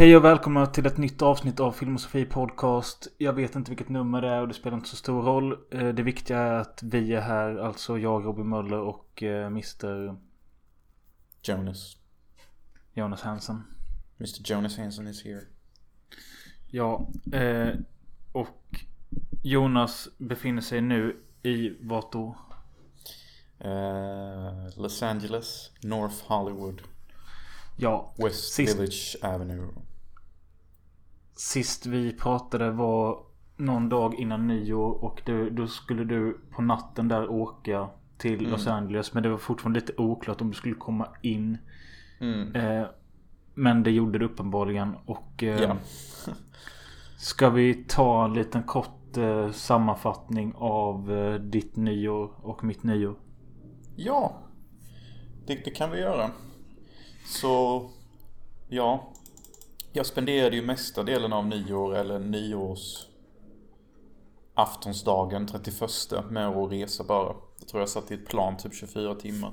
Hej och välkomna till ett nytt avsnitt av Filmosofi Podcast. Jag vet inte vilket nummer det är och det spelar inte så stor roll. Eh, det viktiga är att vi är här, alltså jag, Robin Möller och eh, Mr. Jonas. Jonas Hansen. Mr Jonas Hansen is here. Ja, eh, och Jonas befinner sig nu i vart då? Uh, Los Angeles, North Hollywood, Ja, West Sist- Village Avenue. Sist vi pratade var någon dag innan nyår och du, då skulle du på natten där åka till Los Angeles. Men det var fortfarande lite oklart om du skulle komma in. Mm. Eh, men det gjorde du uppenbarligen. Och eh, Ja. ska vi ta en liten kort eh, sammanfattning av eh, ditt nyår och mitt nyår? Ja, det, det kan vi göra. Så, ja. Jag spenderade ju mesta delen av nyår eller nyårs aftonsdagen 31 med att resa bara. Jag tror jag satt i ett plan typ 24 timmar.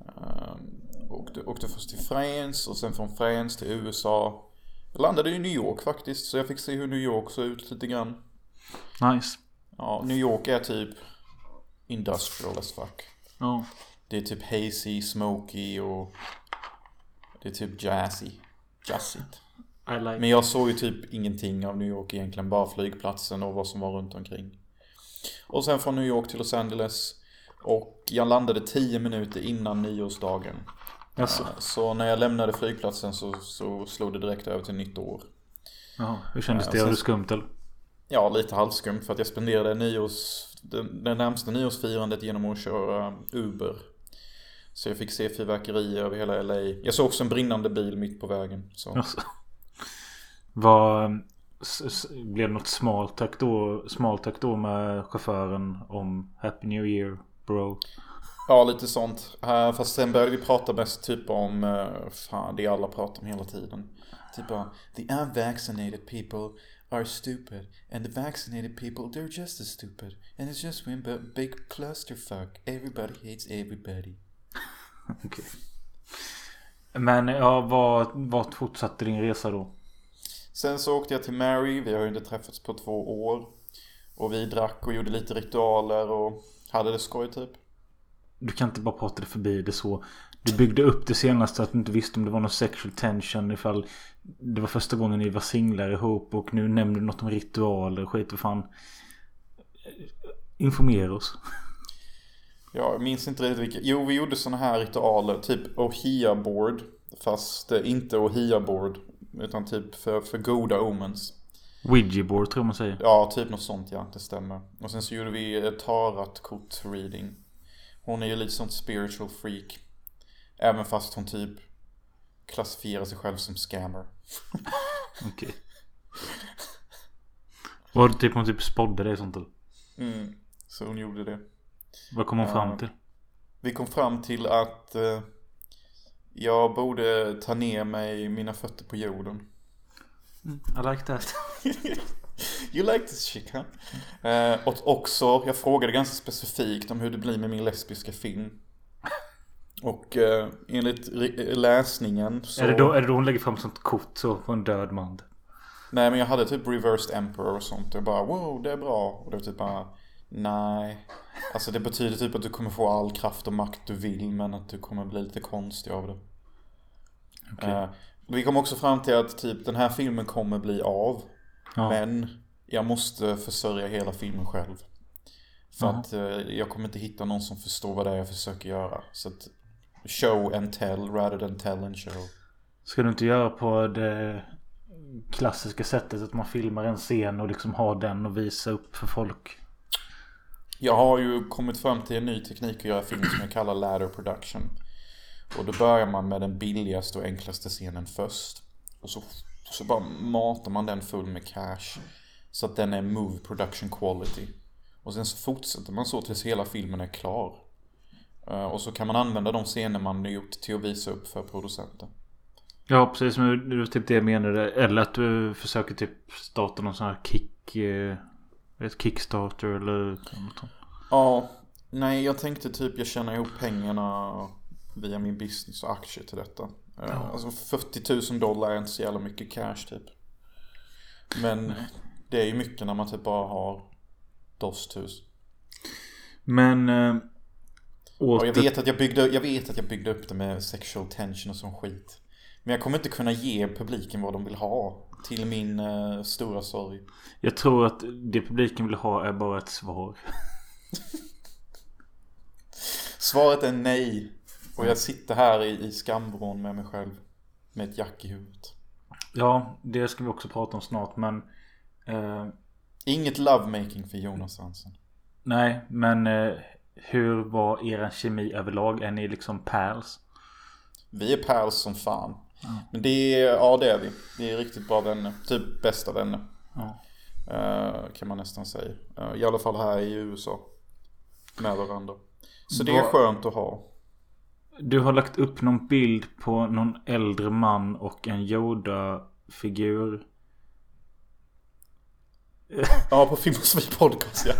Ehm, åkte, åkte först till Friends och sen från Friends till USA. Jag landade i New York faktiskt så jag fick se hur New York såg ut lite grann. Nice. Ja, New York är typ industrial as fuck. Ja. Det är typ hazy, smoky och det är typ jazzy. I like. Men jag såg ju typ ingenting av New York egentligen, bara flygplatsen och vad som var runt omkring. Och sen från New York till Los Angeles. Och jag landade 10 minuter innan nyårsdagen. Eh, Så när jag lämnade flygplatsen så, så slog det direkt över till nytt år. Ja, hur kändes Ja, det? Var det skumt eller? Ja, lite halvskumt för att jag spenderade nyårs, det, det närmsta nyårsfirandet genom att köra Uber. Så jag fick se fyrverkerier över hela LA. Jag såg också en brinnande bil mitt på vägen. Så. Alltså. S- Blev det något smaltack då, smaltack då med chauffören om Happy New Year bro? Ja, lite sånt. Eh, fast sen började vi prata mest typ om, uh, fan det alla pratar om hela tiden. Typ av, the unvaccinated people are stupid. And the vaccinated people, they're just as stupid. And it's just one b- big clusterfuck. Everybody hates everybody. Okej. Men ja, vad, vad fortsatte din resa då? Sen så åkte jag till Mary, vi har ju inte träffats på två år. Och vi drack och gjorde lite ritualer och hade det skoj typ. Du kan inte bara prata dig förbi det så. Du byggde upp det senaste att du inte visste om det var någon sexual tension ifall det var första gången ni var singlar ihop och nu nämner du något om ritualer skit vad fan. Informera oss. Ja, jag minns inte riktigt vilka. Jo, vi gjorde såna här ritualer, typ Ohia board. Fast eh, inte Ohia board. Utan typ för, för goda omens. Ouija board tror man säger. Ja, typ något sånt ja, det stämmer. Och sen så gjorde vi ett tarotkort reading. Hon är ju lite sånt spiritual freak. Även fast hon typ klassifierar sig själv som scammer. Okej. Var det typ hon typ spådde det sånt eller? Mm, så hon gjorde det. Vad kom hon fram Ja. till? Vi kom fram till att eh, jag borde ta ner mig mina fötter på jorden. I like that. You like this shit huh? Eh, och också, jag frågade ganska specifikt om hur det blir med min lesbiska film. Och eh, enligt läsningen så... Är, det då, är det då hon lägger fram sånt kort så på en död man? Nej men jag hade typ reversed emperor och sånt. Jag bara wow det är bra. Och det var typ bara nej. Alltså det betyder typ att du kommer få all kraft och makt du vill men att du kommer bli lite konstig av det. Okej. Eh, vi kom också fram till att typ den här filmen kommer bli av. Ja. Men jag måste försörja hela filmen själv. För Jaha. att eh, jag kommer inte hitta någon som förstår vad det är jag försöker göra. Så att show and tell rather than tell and show. Ska du inte göra på det klassiska sättet att man filmar en scen och liksom har den och visa upp för folk? Jag har ju kommit fram till en ny teknik att göra film som jag kallar ladder production. Och då börjar man med den billigaste och enklaste scenen först. Och så, så bara matar man den full med cash. Så att den är move production quality. Och sen så fortsätter man så tills hela filmen är klar. Eh, och så kan man använda de scener man har gjort till att visa upp för producenten. Ja precis men det var typ det jag menade. Eller att du försöker typ starta någon sån här kick... Eh, Eh, ett kickstarter eller något sånt. Ja, nej jag tänkte typ jag tjänar ihop pengarna via min business och aktier till detta. Ja. Alltså 40 000 dollar är inte så jävla mycket cash typ. Men det är ju mycket när man typ bara har DOS-tus. Men... Eh, och jag vet, att jag, byggde, jag vet att jag byggde upp det med sexual tension och sån skit. Men jag kommer inte kunna ge publiken vad de vill ha. Till min uh, stora sorg. Jag tror att det publiken vill ha är bara ett svar. Svaret är nej. Och jag sitter här i, i skambron med mig själv. Med ett jack i huvudet. Ja, det ska vi också prata om snart men... Eh, Inget lovemaking för Jonas Hansen. Nej, men eh, hur var er kemi överlag? Är ni liksom pals? Vi är pals som fan. Mm. Men det är, ja det är vi. Vi är riktigt bra vänner. Typ bästa vänner. Mm. Uh, kan man nästan säga. Uh, I alla fall här i USA. Med varandra. Så det är skönt att ha. Du har lagt upp någon bild på någon äldre man och en Yoda-figur. Ja, på Filmosofie podcast ja.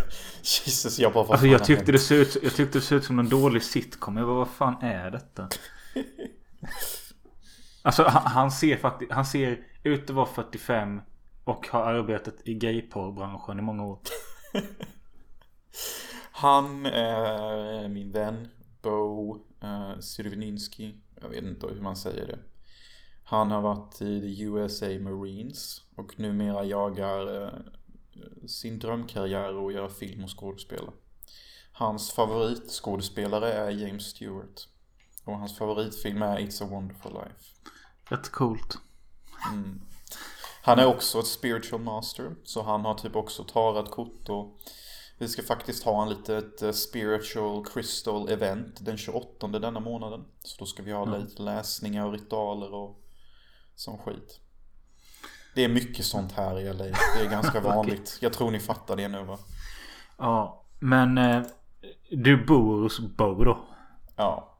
Jesus, jag bara vad Alltså jag tyckte, det ut, jag tyckte det såg ut som en dålig sitcom. Jag bara, vad fan är detta? alltså han, han, ser faktiskt, han ser ut att vara 45 och har arbetat i gayporrbranschen i många år. han är min vän Bo eh, uh, Sirvininski, Jag vet inte hur man säger det. Han har varit i the USA Marines och numera jagar uh, sin drömkarriär och gör film och skådespela. Hans favoritskådespelare är James Stewart. Och hans favoritfilm är It's a wonderful life. Rätt coolt. Mm. Han är också ett spiritual master. Så han har typ också tarat kort och vi ska faktiskt ha en litet eh, spiritual crystal event den 28 denna månaden. Så då ska vi ha mm. lite läsningar och ritualer och sån skit. Det är mycket sånt här i LA. Det är ganska vanligt. Jag tror ni fattar det nu va? Ja, men eh, du bor hos Bo då? Ja.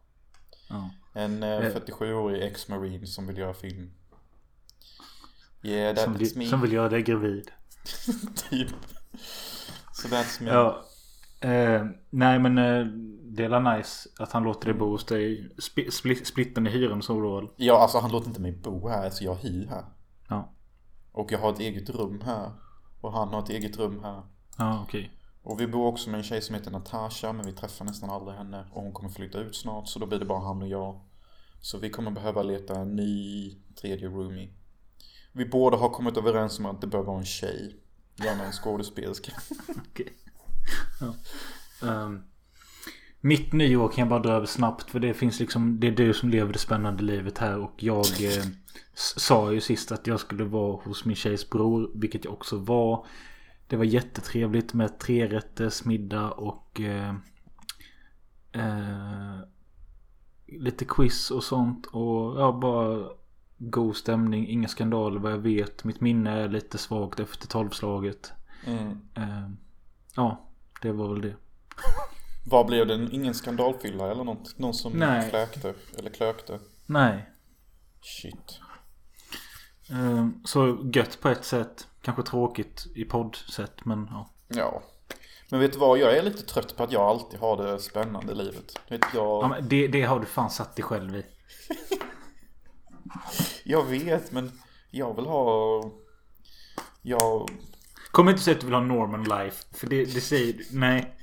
ja. En eh, 47-årig eh. ex-marine som vill göra film. Yeah, som, me. som vill göra dig gravid. typ. Så so that's me. Ja. Eh, nej men eh, det är nice att han låter dig bo hos dig. Sp splitten i hyran så då Ja alltså han låter inte mig bo här. Så jag hyr här. Ja. Och jag har ett eget rum här. Och han har ett eget rum här. Ja, okej. Okay. Och vi bor också med en tjej som heter Natasha. Men vi träffar nästan aldrig henne. Och hon kommer flytta ut snart. Så då blir det bara han och jag. Så vi kommer behöva leta en ny tredje roomie. Vi båda har kommit överens om att det bör vara en tjej. Gärna en skådespelerska. okay. Ja. Um, mitt nyår kan jag bara dra över snabbt. För det finns liksom. Det är du som lever det spännande livet här. Och jag. Eh, sa ju sist att jag skulle vara hos min tjejs bror. Vilket jag också var. Det var jättetrevligt med trerätters middag och eh, eh, lite quiz och sånt. Och ja, bara god stämning. Inga skandaler vad jag vet. Mitt minne är lite svagt efter tolvslaget. Mm. Eh, ja, det var väl det. Vad blev det? Ingen skandalfylla eller något? Någon som Nej. kläkte? Eller klökte? Nej. Shit. Ehm, så gött på ett sätt. Kanske tråkigt i poddsätt men ja. Ja. Men vet du vad? Jag är lite trött på att jag alltid har det spännande i livet. Vet jag... Ja, men det, det har du fan satt dig själv i. jag vet men jag vill ha... Jag... Kom inte säga att du vill ha Norman life. För det, det säger. Nej.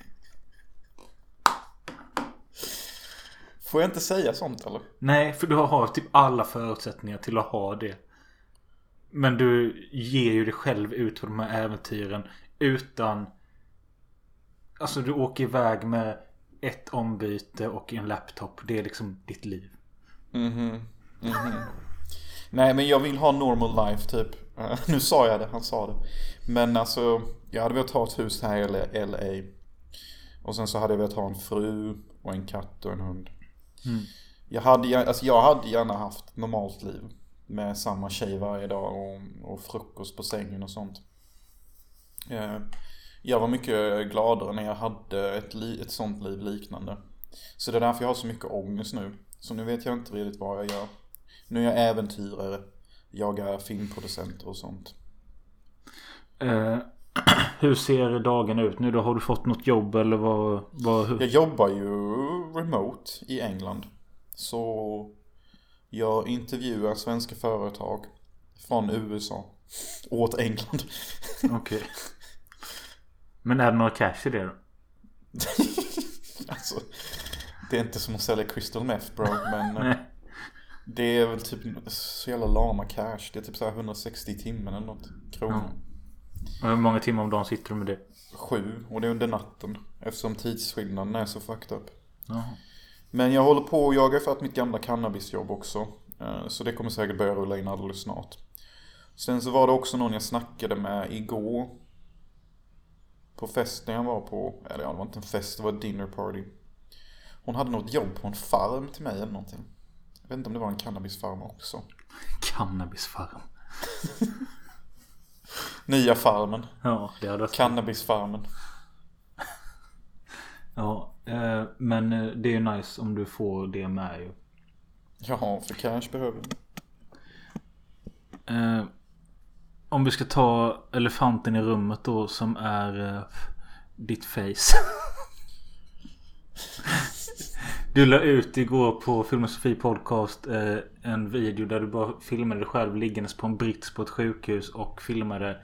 Får jag inte säga sånt eller? Nej, för du har typ alla förutsättningar till att ha det. Men du ger ju dig själv ut på de här äventyren utan... Alltså du åker iväg med ett ombyte och en laptop. Det är liksom ditt liv. Mhm. Mm mhm. Nej men jag vill ha normal life typ. Nu sa jag det, han sa det. Men alltså, jag hade velat ha ett hus här i LA. Och sen så hade jag velat ha en fru och en katt och en hund. Mm. Jag, hade, alltså jag hade gärna haft normalt liv med samma tjej varje dag och, och frukost på sängen och sånt. Eh, jag var mycket gladare när jag hade ett, li, ett sånt liv liknande. Så det är därför jag har så mycket ångest nu. Så nu vet jag inte riktigt vad jag gör. Nu är jag äventyrare. Jagar filmproducenter och sånt. Eh, hur ser dagen ut nu då? Har du fått något jobb eller vad? vad? Jag jobbar ju remote i England. Så Jag intervjuar svenska företag från USA åt England. Okej. Men är det några cash i det då? Alltså, det är inte som att sälja crystal meth bro, men eh, det är väl typ så jävla lama cash. Det är typ så här 160 timmar eller något kronor. Och hur många timmar om dagen sitter du med det? Sju, och det är under natten. Eftersom tidsskillnaden är så fucked up. Jaha. Men jag håller på och jagar för att mitt gamla cannabisjobb också. Eh, Så det kommer säkert börja rulla in alldeles snart. Sen så var det också någon jag snackade med igår. På festen jag var på. Eller ja, det var inte en fest, det var ett dinner party. Hon hade något jobb på en farm till mig eller någonting. Jag vet inte om det var en cannabisfarm också. Cannabisfarm. Nya farmen. Ja, det hade varit Cannabisfarmen. Ja, eh, men eh, det är ju nice om du får det med ju. Ja, för cash behöver vi. Eh, om vi ska ta elefanten i rummet då som är eh, ditt face. Du la ut igår på Filmosofi Podcast eh, en video där du bara filmade dig själv liggandes på en brits på ett sjukhus och filmade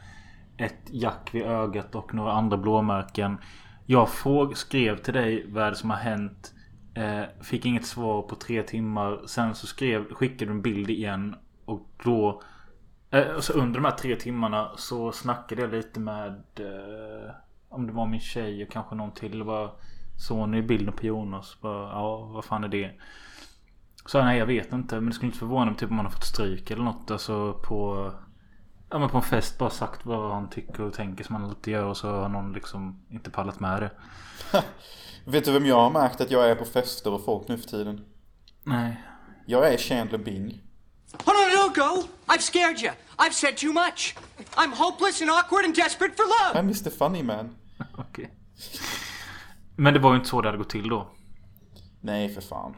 ett jack vid ögat och några andra blåmärken. Jag fråg, skrev till dig vad är det som har hänt. Eh, fick inget svar på tre timmar. Sen så skrev, skickade du en bild igen. Och då... Eh, så under de här tre timmarna så snackade jag lite med... Eh, om det var min tjej och kanske någon till. Det var Sony i bilden på Jonas. Bara, ja, vad fan är det? Så nej, jag vet inte. Men det skulle inte förvåna mig typ om man har fått stryk eller något. Alltså på... Ja men på en fest bara sagt vad han tycker och tänker som han alltid gör. Och så har någon liksom inte pallat med det. Vet du vem jag har märkt att jag är på fester och folk nu för tiden? Nej. Jag är Chandler Bing. Oh, no, no, go! I've scared you. I've said too much. I'm hopeless and awkward and desperate for love. I'm Mr Funny Man. Okej. Men det var ju inte så det hade gått till då. Nej, för fan.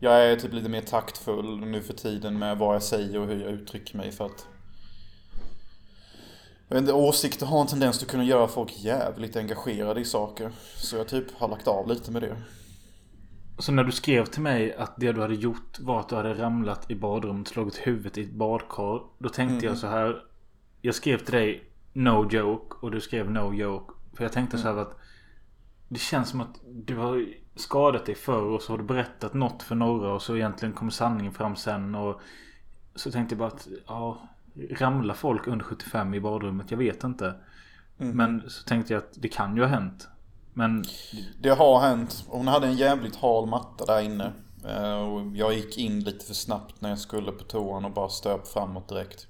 Jag är typ lite mer taktfull nu för tiden med vad jag säger och hur jag uttrycker mig för att... Jag vet inte, åsikter har en tendens att kunna göra folk jävligt engagerade i saker. Så jag typ har lagt av lite med det. Så när du skrev till mig att det du hade gjort var att du hade ramlat i badrummet slagit huvudet i ett badkar. Då tänkte jag så här. Jag skrev till dig No joke och du skrev No joke. För jag tänkte så här att det känns som att du har skadat dig förr och så har du berättat något för några och så egentligen kommer sanningen fram sen. Och så tänkte jag bara att ja, ramlar folk under 75 i badrummet? Jag vet inte. Men så tänkte jag att det kan ju ha hänt. Men Det har hänt. Hon hade en jävligt hal matta där inne. Eh, Och jag gick in lite för snabbt när jag skulle på toan och bara stöp framåt direkt.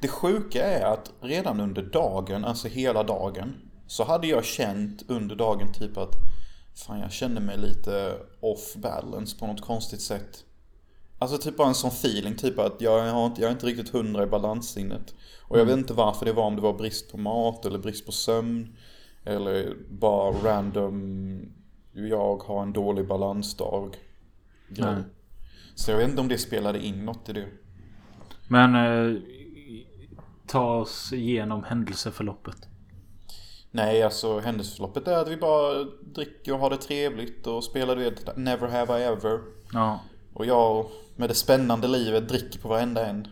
Det sjuka är att redan under dagen, alltså hela dagen, så hade jag känt under dagen typ att fan jag kände mig lite off balance på något konstigt sätt. Alltså typ bara en sån feeling, typ att jag, har inte, jag är inte riktigt hundra i balanssinnet. Och jag vet inte varför det var, om det var brist på mat eller brist på sömn. Eller bara random, jag har en dålig balansdag. grej. Nej. Så jag vet inte om det spelade in något i det. Men eh, ta oss igenom händelseförloppet. Nej, alltså händelseförloppet är att vi bara dricker och har det trevligt och spelar du vet Never Have I Ever. Ja. Och jag med det spännande livet dricker på varenda en.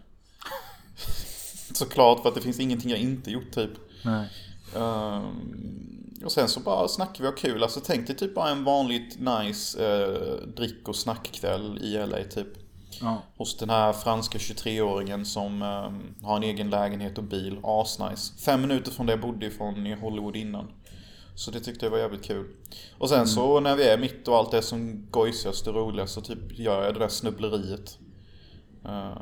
Såklart för att det finns ingenting jag inte gjort typ. Nej. Ehm, och sen så bara snackar vi och kul. Alltså tänk dig typ bara en vanligt nice uh, drick och snackkväll i LA typ. Ja. Hos den här franska 23-åringen som ehm, har en egen lägenhet och bil. Asnice. Fem minuter från där jag bodde ifrån i Hollywood innan. Så det tyckte jag var jävligt kul. Och sen så när vi är mitt och allt det som gojsigast och roligast så typ gör jag det där snubbleriet. Eh,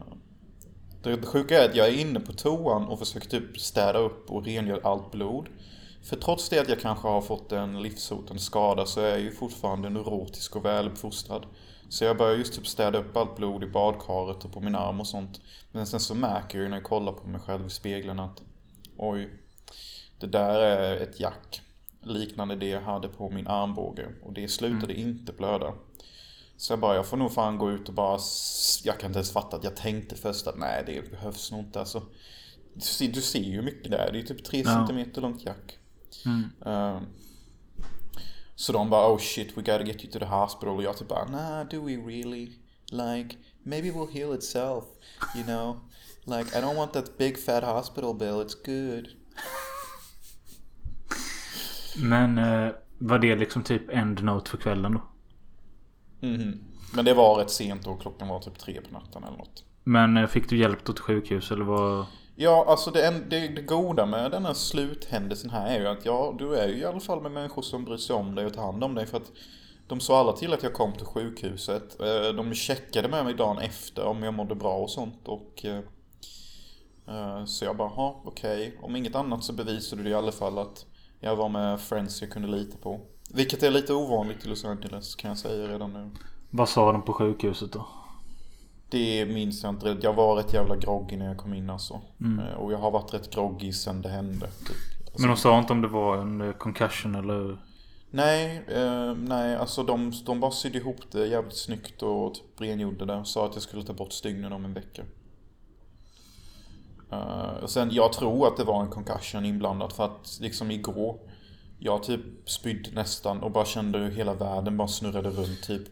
det det sjuka är att jag är inne på toan och försöker typ städa upp och rengöra allt blod. För trots det att jag kanske har fått en livshotande skada så är jag ju fortfarande neurotisk och väluppfostrad. Så jag börjar just typ städa upp allt blod i badkaret och på min arm och sånt. Men sen så märker jag ju när jag kollar på mig själv i spegeln att oj, det där är ett jack. Liknande det jag hade på min armbåge. Och det slutade inte blöda. Så jag bara, jag får nog fan gå ut och bara... Jag kan inte ens fatta att jag tänkte först att nej, det behövs nog inte. Alltså, du, ser, du ser ju mycket där. Det är typ 3 Ja. centimeter långt jack. Eh, så de bara, oh shit, we gotta get you to the hospital. Och jag typ bara, nah, do we really? Like, maybe it will heal itself. You know? Like, I don't want that big fat hospital bill, it's good. Men eh, var det liksom typ end note för kvällen då? Mhm. Men det var rätt sent och klockan var typ tre på natten eller något. Men eh, fick du hjälp då till sjukhus eller vad? Ja, alltså det, en- det, det goda med den här sluthändelsen här är ju att ja, du är ju i alla fall med människor som bryr sig om dig och tar hand om dig. För att de sa alla till att jag kom till sjukhuset. Eh, De checkade med mig dagen efter om jag mådde bra och sånt. Och, eh, eh, så jag bara, ha okej. Om inget annat så bevisade det i alla fall att jag var med friends jag kunde lita på. Vilket är lite ovanligt i Los Angeles kan jag säga redan nu. Vad sa de på sjukhuset då? Det minns jag inte. Jag var rätt jävla groggy när jag kom in alltså. Eh, Och jag har varit rätt groggy sen det hände. Typ. Alltså, Men de sa inte om det var en eh, concussion eller? Nej, eh, nej, alltså de, de bara sydde ihop det jävligt snyggt och typ rengjorde det. Och sa att jag skulle ta bort stygnen om en vecka. Eh, och sen, jag tror att det var en concussion inblandad för att liksom igår jag typ spydde nästan och bara kände hur hela världen bara snurrade runt typ.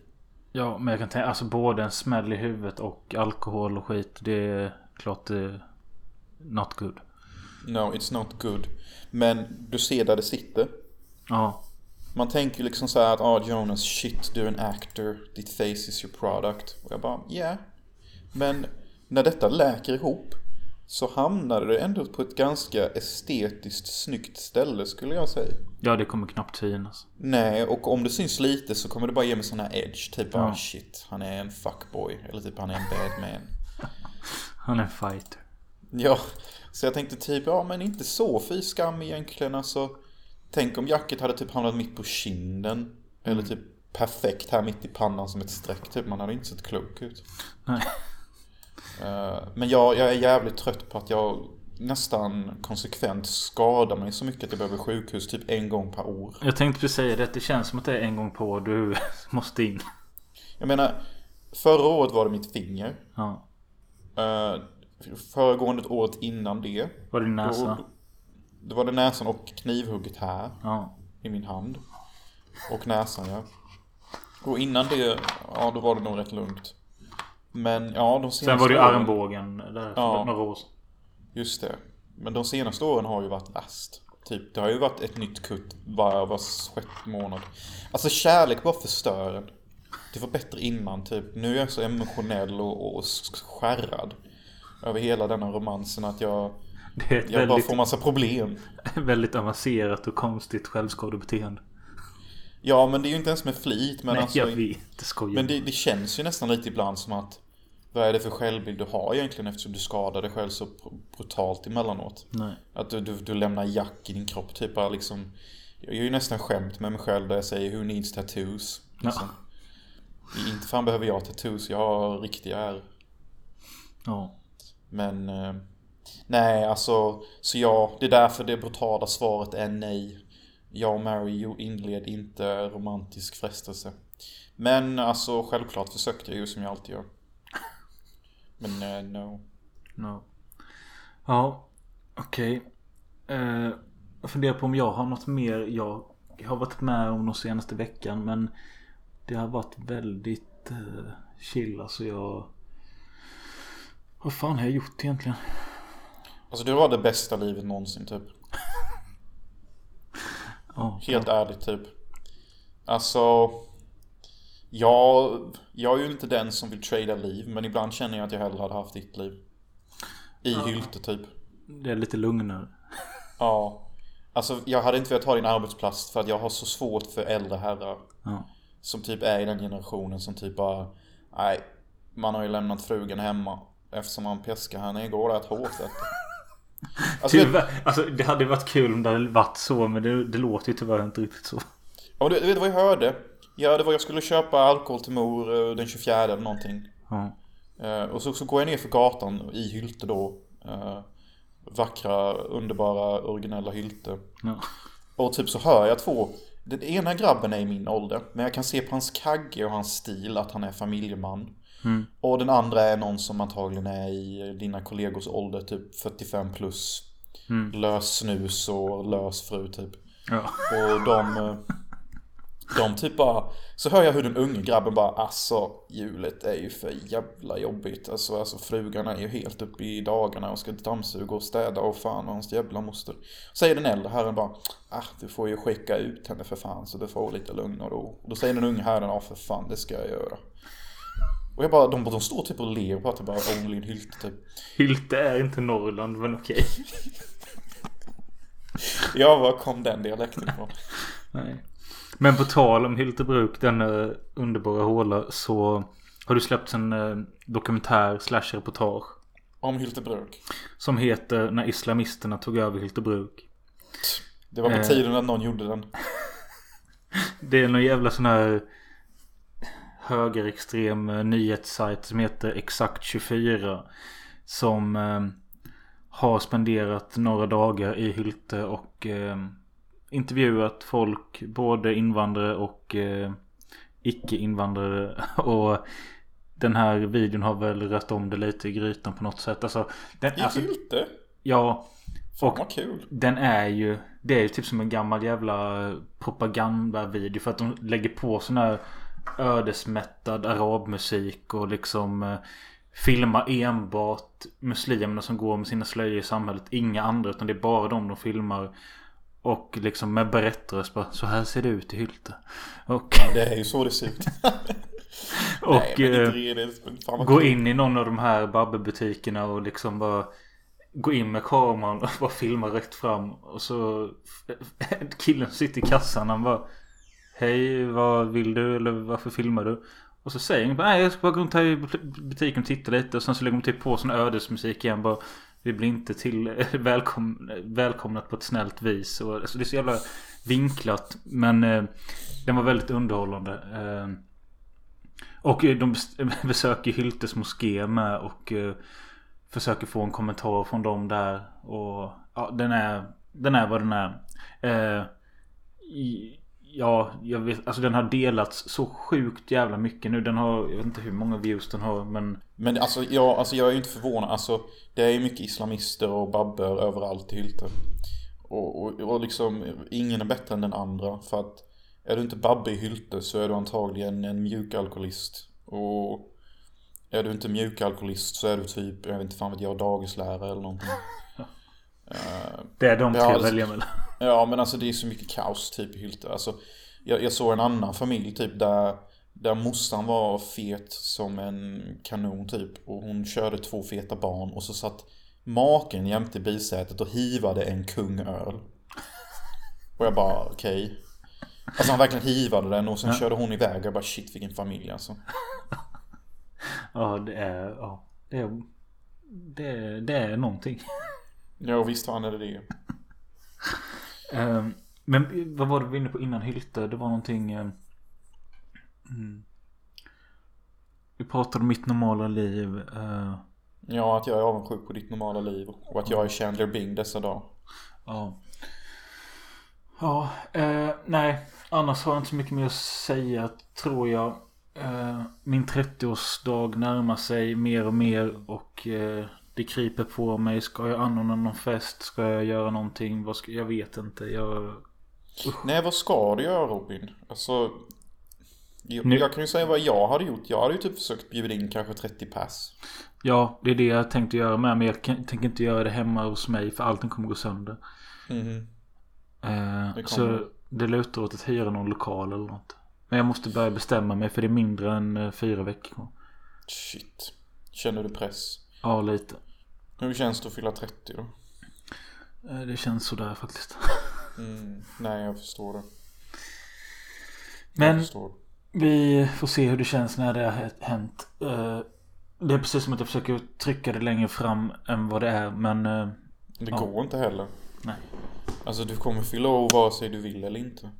Ja, men jag kan tänka alltså både en smäll i huvudet och alkohol och skit. Det är klart det är not good. No, it's not good. Men du ser där det sitter. Ja. Man tänker liksom så här att ah Jonas shit du är en actor, ditt face is your product. Och jag bara yeah. Men när detta läker ihop så hamnar det ändå på ett ganska estetiskt snyggt ställe skulle jag säga. Ja, det kommer knappt synas. Nej, och om det syns lite så kommer det bara ge mig sån här edge. Typ ah Ja. shit, han är en fuckboy. Eller typ han är en bad man. Han är en fighter. Ja, så jag tänkte typ, ja men inte så fy skam egentligen alltså. Tänk om jacket hade typ hamnat mitt på kinden. Eller typ perfekt här mitt i pannan som ett streck typ. Man hade inte sett klok ut. Nej. Eh, Men jag, jag är jävligt trött på att jag nästan konsekvent skadar mig så mycket att jag behöver sjukhus typ en gång per år. Jag tänkte precis säga det. Det känns som att det är en gång på år du måste in. Jag menar, förra året var det mitt finger. Ja. Eh, Föregående året innan det. Var det din näsa? Då, det var det näsan och knivhugget här. Ja. i min hand. Och näsan ja. Och innan det, ja då var det nog rätt lugnt. Men ja, de senaste Sen var det ju armbågen där Ja. några år sedan. Just det. Men de senaste åren har ju varit värst. Typ, det har ju varit ett nytt kutt var, var sjätte månad. Alltså kärlek bara förstör en. Det var bättre innan typ. Nu är jag så emotionell och, och skärrad. Över hela denna romansen att jag, Det är jag bara väldigt, får massa problem. väldigt avancerat och konstigt självskadebeteende. Ja men det är ju inte ens med flit. Men Nej, alltså, jag vet. Det skojar. Men det, det känns ju nästan lite ibland som att vad är det för självbild du har egentligen eftersom du skadar dig själv så br- brutalt emellanåt? Nej. Att du, du, du lämnar jack i din kropp typ bara liksom Jag gör ju nästan skämt med mig själv där jag säger Who needs tattoos? Liksom. Inte fan behöver jag tattoos, jag har riktiga ärr. Ja. Men eh, Nej alltså Så ja, det är därför det brutala svaret är nej Jag och Mary inled inte romantisk frestelse Men alltså självklart försökte jag ju som jag alltid gör Men eh, no No. Ja. Okej. Eh, jag funderar på om jag har något mer jag har varit med om de senaste veckan. Men det har varit väldigt eh, chill. Alltså jag... Vad fan har jag gjort egentligen? Alltså du har det bästa livet någonsin typ Ja. Helt ärligt typ Alltså jag, jag är ju inte den som vill trada liv Men ibland känner jag att jag hellre hade haft ditt liv I Hylte typ Det är lite lugnare. Ja. Alltså jag hade inte velat ha din arbetsplats för att jag har så svårt för äldre herrar. Ja. Som typ är i den generationen som typ bara Nej, man har ju lämnat frugan hemma. Eftersom man peskar henne igår rätt hårt. Alltså, Tyvärr, alltså det hade varit kul om det hade varit så. Men det, det låter ju tyvärr inte riktigt så. ja, du, du vet vad jag hörde? Ja, det var jag skulle köpa alkohol till mor eh, den 24 eller någonting. Eh, Och så, så går jag ner för gatan i Hylte då. Eh, Vackra, underbara, originella Hylte. Ja. Och typ så hör jag två Den ena grabben är i min ålder Men jag kan se på hans kagge och hans stil att han är familjeman Och den andra är någon som antagligen är i dina kollegors ålder Typ 45 plus Lös snus och lös fru typ Ja. Och de De typ bara, så hör jag hur den unge grabben bara Alltså hjulet är ju för jävla jobbigt Alltså, alltså frugan är ju helt uppe i dagarna och ska dammsuga och städa och fan och hans jävla moster Säger den äldre herren bara Ah du får ju skicka ut henne för fan så du får lite lugn och ro och Då säger den unge herren Ja för fan det ska jag göra Och jag bara, de, de står typ och ler på att det bara Only in Hylte typ Hylte är inte Norrland men okej. Ja var kom den dialekten ifrån? Nej. Men på tal om Hyltebruk, denna underbara håla, så har du släppt en eh, dokumentär slash reportage. Om Hyltebruk Som heter När Islamisterna tog över Hyltebruk. Det var på Eh. tiden att någon gjorde den Det är någon jävla sån här högerextrem eh, nyhetssajt som heter Exakt 24. Som eh, har spenderat några dagar i Hylte och eh, intervjuat folk. Både invandrare och eh, icke-invandrare. Och den här videon har väl rört om det lite i grytan på något sätt. Alltså, den, I alltså, Hylte? ja, och vad kul den är ju Det är ju typ som en gammal jävla propagandavideo för att de lägger på sån här ödesmättad arabmusik och liksom eh, filmar enbart muslimerna som går med sina slöjor i samhället. Inga andra utan det är bara de de filmar. Och liksom med berättarröst bara så här ser det ut i Hylte. Och, Det är ju så det ser ut. Och Nej eh, Gå in i någon av de här Babbe-butikerna och liksom bara Gå in med kameran och bara filma rätt fram. Och så Killen sitter i kassan han bara Hej vad vill du? Eller varför filmar du? Och så säger han bara nej jag ska bara gå runt här i butiken och titta lite. Och sen så lägger de typ på sån ödesmusik igen bara vi blir inte till välkom, välkomnat på ett snällt vis och alltså, det är så jävla vinklat men eh, Den var väldigt underhållande eh, och eh, de besöker Hyltes moské med och eh, försöker få en kommentar från dem där. Och ja, den är, den är vad den är. Eh, i, ja, jag vet, alltså den har delats så sjukt jävla mycket nu. Den har, jag vet inte hur många views den har men Men alltså jag, alltså jag är ju inte förvånad. Alltså det är ju mycket islamister och babber överallt i Hylte. Och, och, och liksom ingen är bättre än den andra. För att är du inte babbe i Hylte så är du antagligen en mjukalkoholist. Och är du inte mjukalkoholist så är du typ, jag vet inte fan vet jag, dagislärare eller någonting. Det är de Ja, tre alltså- välja mellan. Ja men alltså det är så mycket kaos typ i Hylte. Alltså, jag, jag såg en annan familj typ där, där morsan var fet som en kanon typ. Och hon körde två feta barn och så satt maken jämte bilsätet och hivade en kung öl. Och jag bara okej. Alltså han verkligen hivade den och sen körde hon iväg och jag bara shit vilken familj alltså. Ja det är, ja. Det är, det är, det är någonting. Ja visst fan är det det. Eh, men vad var det vi var inne på innan Hylte? Det var någonting... eh, mm. Vi pratade om mitt normala liv. eh, Ja att jag är avundsjuk på ditt normala liv och att jag är Chandler Bing dessa dagar. Ja. Ja, eh, nej. Annars har jag inte så mycket mer att säga tror jag. Eh, min 30-årsdag närmar sig mer och mer och eh, det kryper på mig. Ska jag anordna någon fest? Ska jag göra någonting? Vad ska, jag vet inte. Jag... Nej, vad ska du göra Robin? Alltså... Jag, Nu- jag kan ju säga vad jag hade gjort. Jag hade ju typ försökt bjuda in kanske 30 pers. Ja, det är det jag tänkte göra med. Men jag tänker inte göra det hemma hos mig för allting kommer gå sönder. Mhm. Eh, Det så det lutar åt att hyra någon lokal eller något. Men jag måste börja bestämma mig för det är mindre än eh, fyra veckor. Shit. Känner du press? Ja, lite. Hur känns det att fylla 30 då? Eh, Det känns sådär faktiskt. Mm. Nej, jag förstår det. Jag Men förstår. vi får se hur det känns när det har hänt. Eh, Det är precis som att jag försöker trycka det längre fram än vad det är. Men eh, Det Ja. går inte heller. nej. Alltså du kommer fylla år vare sig du vill eller inte.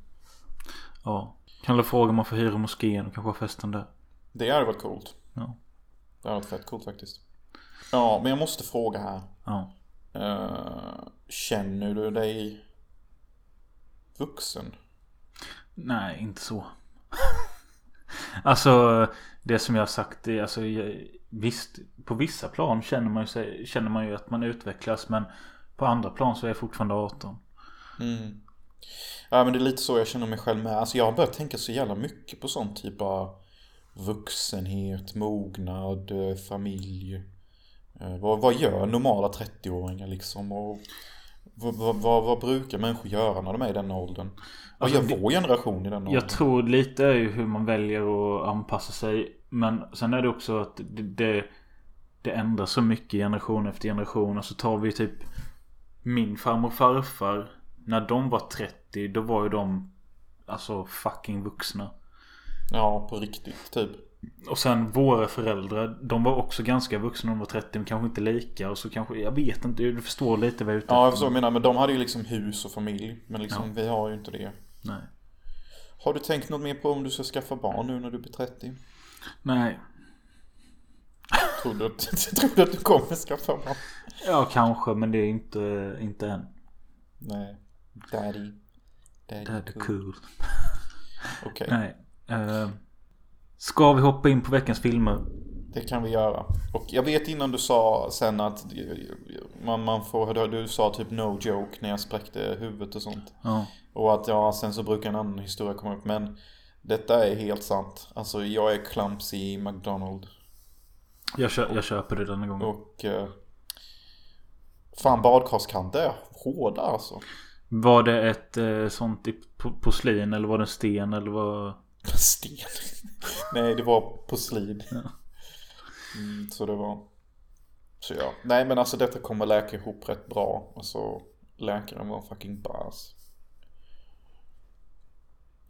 Ja. Kan du fråga om man får hyra moskén och kanske ha festen där? Det hade varit coolt. Ja. Det hade varit fett coolt faktiskt. Ja, men jag måste fråga här. Ja. Eh, känner du dig vuxen? Nej, inte så. alltså det som jag har sagt är alltså visst på vissa plan känner man ju, sig, känner man ju att man utvecklas men på andra plan så är jag fortfarande 18. Mm. Ja men det är lite så jag känner mig själv med. Alltså jag har börjat tänka så jävla mycket på sån typ av vuxenhet, mognad, eh, familj. Eh, vad, vad gör normala 30-åringar liksom? Och vad, vad, vad, vad brukar människor göra när de är i den åldern? Vad Alltså, gör vår generation i den åldern? Jag tror lite är ju hur man väljer att anpassa sig. Men sen är det också att det, det, det ändras så mycket generation efter generation. Och så tar vi typ min farmor och farfar. När de var 30 då var ju de alltså fucking vuxna. Ja, på riktigt typ. Och sen våra föräldrar. De var också ganska vuxna de var 30 men kanske inte lika. Och så kanske, jag vet inte. Du förstår lite vad jag är ute Ja, jag efter. förstår vad du menar. Men de hade ju liksom hus och familj. Men liksom vi har ju inte det. Nej. Har du tänkt något mer på om du ska skaffa barn nu när du blir 30? Nej. Tror du att, tror du, att du kommer skaffa barn? Ja kanske men det är inte, inte än. Nej. Daddy. Daddy, är cool. cool. Okej, Nej. Eh, ska vi hoppa in på veckans filmer? det kan vi göra. Och jag vet innan du sa sen att man, man får, du sa typ no joke när jag spräckte huvudet och sånt. Ja. Och att ja, sen så brukar en annan historia komma upp. Men detta är helt sant. Alltså jag är clumsy i McDonald. Jag, kö- jag köper det denna gången. Och eh, fan badkarskanter är hårda alltså. Var det ett eh, sånt i po- porslin eller var det en sten eller vad? Sten. Nej, det var porslin. Mm, så det var. Så ja. Nej men alltså detta kommer läka ihop rätt bra. Alltså läkaren var fucking bass.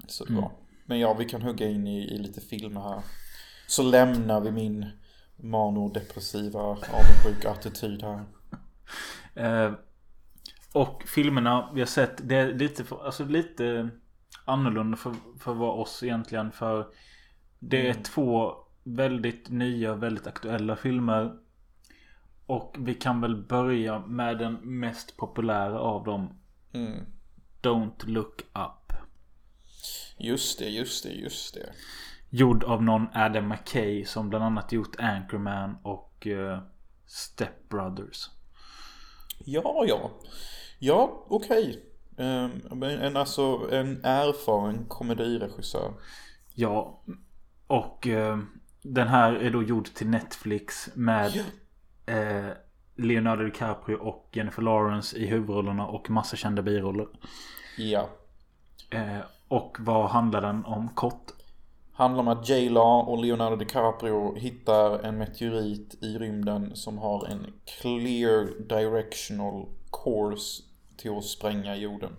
Så det var. Men ja, vi kan hugga in i, i lite filmer här. Så lämnar vi min manodepressiva avundsjuka attityd här. Eh, och filmerna vi har sett det är lite, alltså lite annorlunda för, för vad oss egentligen. För det är två väldigt nya, väldigt aktuella filmer. Och vi kan väl börja med den mest populära av dem. Mm. Don't look up. Just det, just det, just det. Gjord av någon Adam McKay som bland annat gjort Anchorman och eh, Step Brothers. Ja, ja. Ja, okej. Ehm, men en, alltså en erfaren komediregissör. Ja, och eh, den här är då gjord till Netflix med eh, Leonardo DiCaprio och Jennifer Lawrence i huvudrollerna och massa kända biroller. Ja. Eh, och vad handlar den om kort? Handlar om att J-Law och Leonardo DiCaprio hittar en meteorit i rymden som har en clear directional course till att spränga jorden.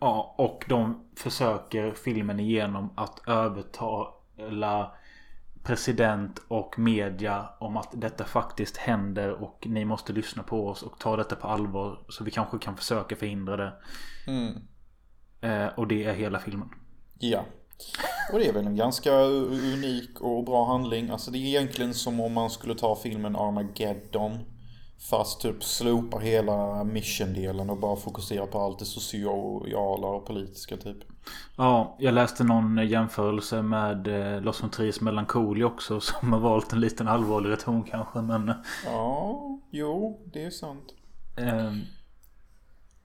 Ja, och de försöker filmen igenom att övertala president och media om att detta faktiskt händer och ni måste lyssna på oss och ta detta på allvar så vi kanske kan försöka förhindra det. Mm. Eh, och det är hela filmen. Ja. Och det är väl en ganska unik och bra handling. Alltså det är egentligen som om man skulle ta filmen Armageddon. Fast typ slopa hela mission-delen och bara fokusera på allt det sociala och politiska typ. Ja, jag läste någon jämförelse med eh, Los Montriers Melancholia också som har valt en liten allvarligare ton kanske men eh, Ja, jo, det är sant. eh,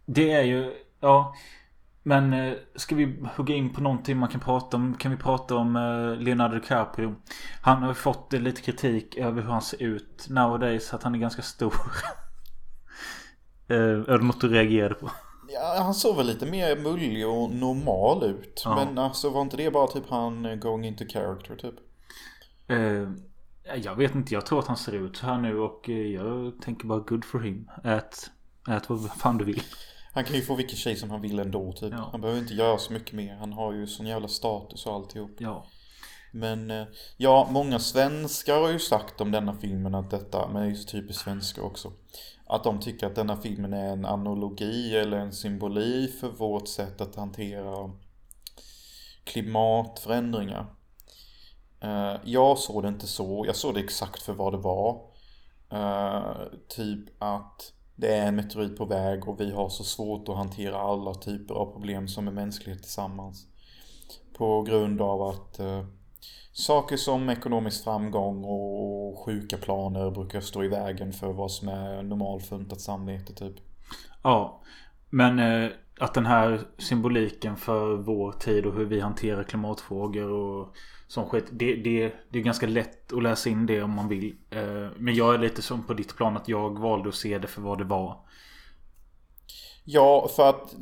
Det är ju, ja Men eh, ska vi hugga in på någonting man kan prata om? Kan vi prata om eh, Leonardo DiCaprio? Han har ju fått eh, lite kritik över hur han ser ut nowadays att han är ganska stor. eh, är det något du reagerade på? Ja, han såg väl lite mer mullig och normal ut. Ja. Men alltså var inte det bara typ han eh, going into character typ? Eh, jag vet inte, jag tror att han ser ut så här nu och eh, jag tänker bara good for him. Ät, ät vad fan du vill. Han kan ju få vilken tjej som han vill ändå typ. Ja. Han behöver inte göra så mycket mer. Han har ju sån jävla status och alltihop. Ja. Men eh, ja, många svenskar har ju sagt om denna filmen att detta, men det är ju så typiskt svenskar också. Att de tycker att denna filmen är en analogi eller en symboli för vårt sätt att hantera klimatförändringar. Eh, Jag såg det inte så, jag såg det exakt för vad det var. Eh, Typ att det är en meteorit på väg och vi har så svårt att hantera alla typer av problem som är mänsklighet tillsammans. På grund av att eh, saker som ekonomisk framgång och sjuka planer brukar stå i vägen för vad som är normalfuntat samvete typ. Ja. Men eh, att den här symboliken för vår tid och hur vi hanterar klimatfrågor och sån skit. Det, det, det är ganska lätt att läsa in det om man vill. Eh, men jag är lite som på ditt plan att jag valde att se det för vad det var. Ja, för att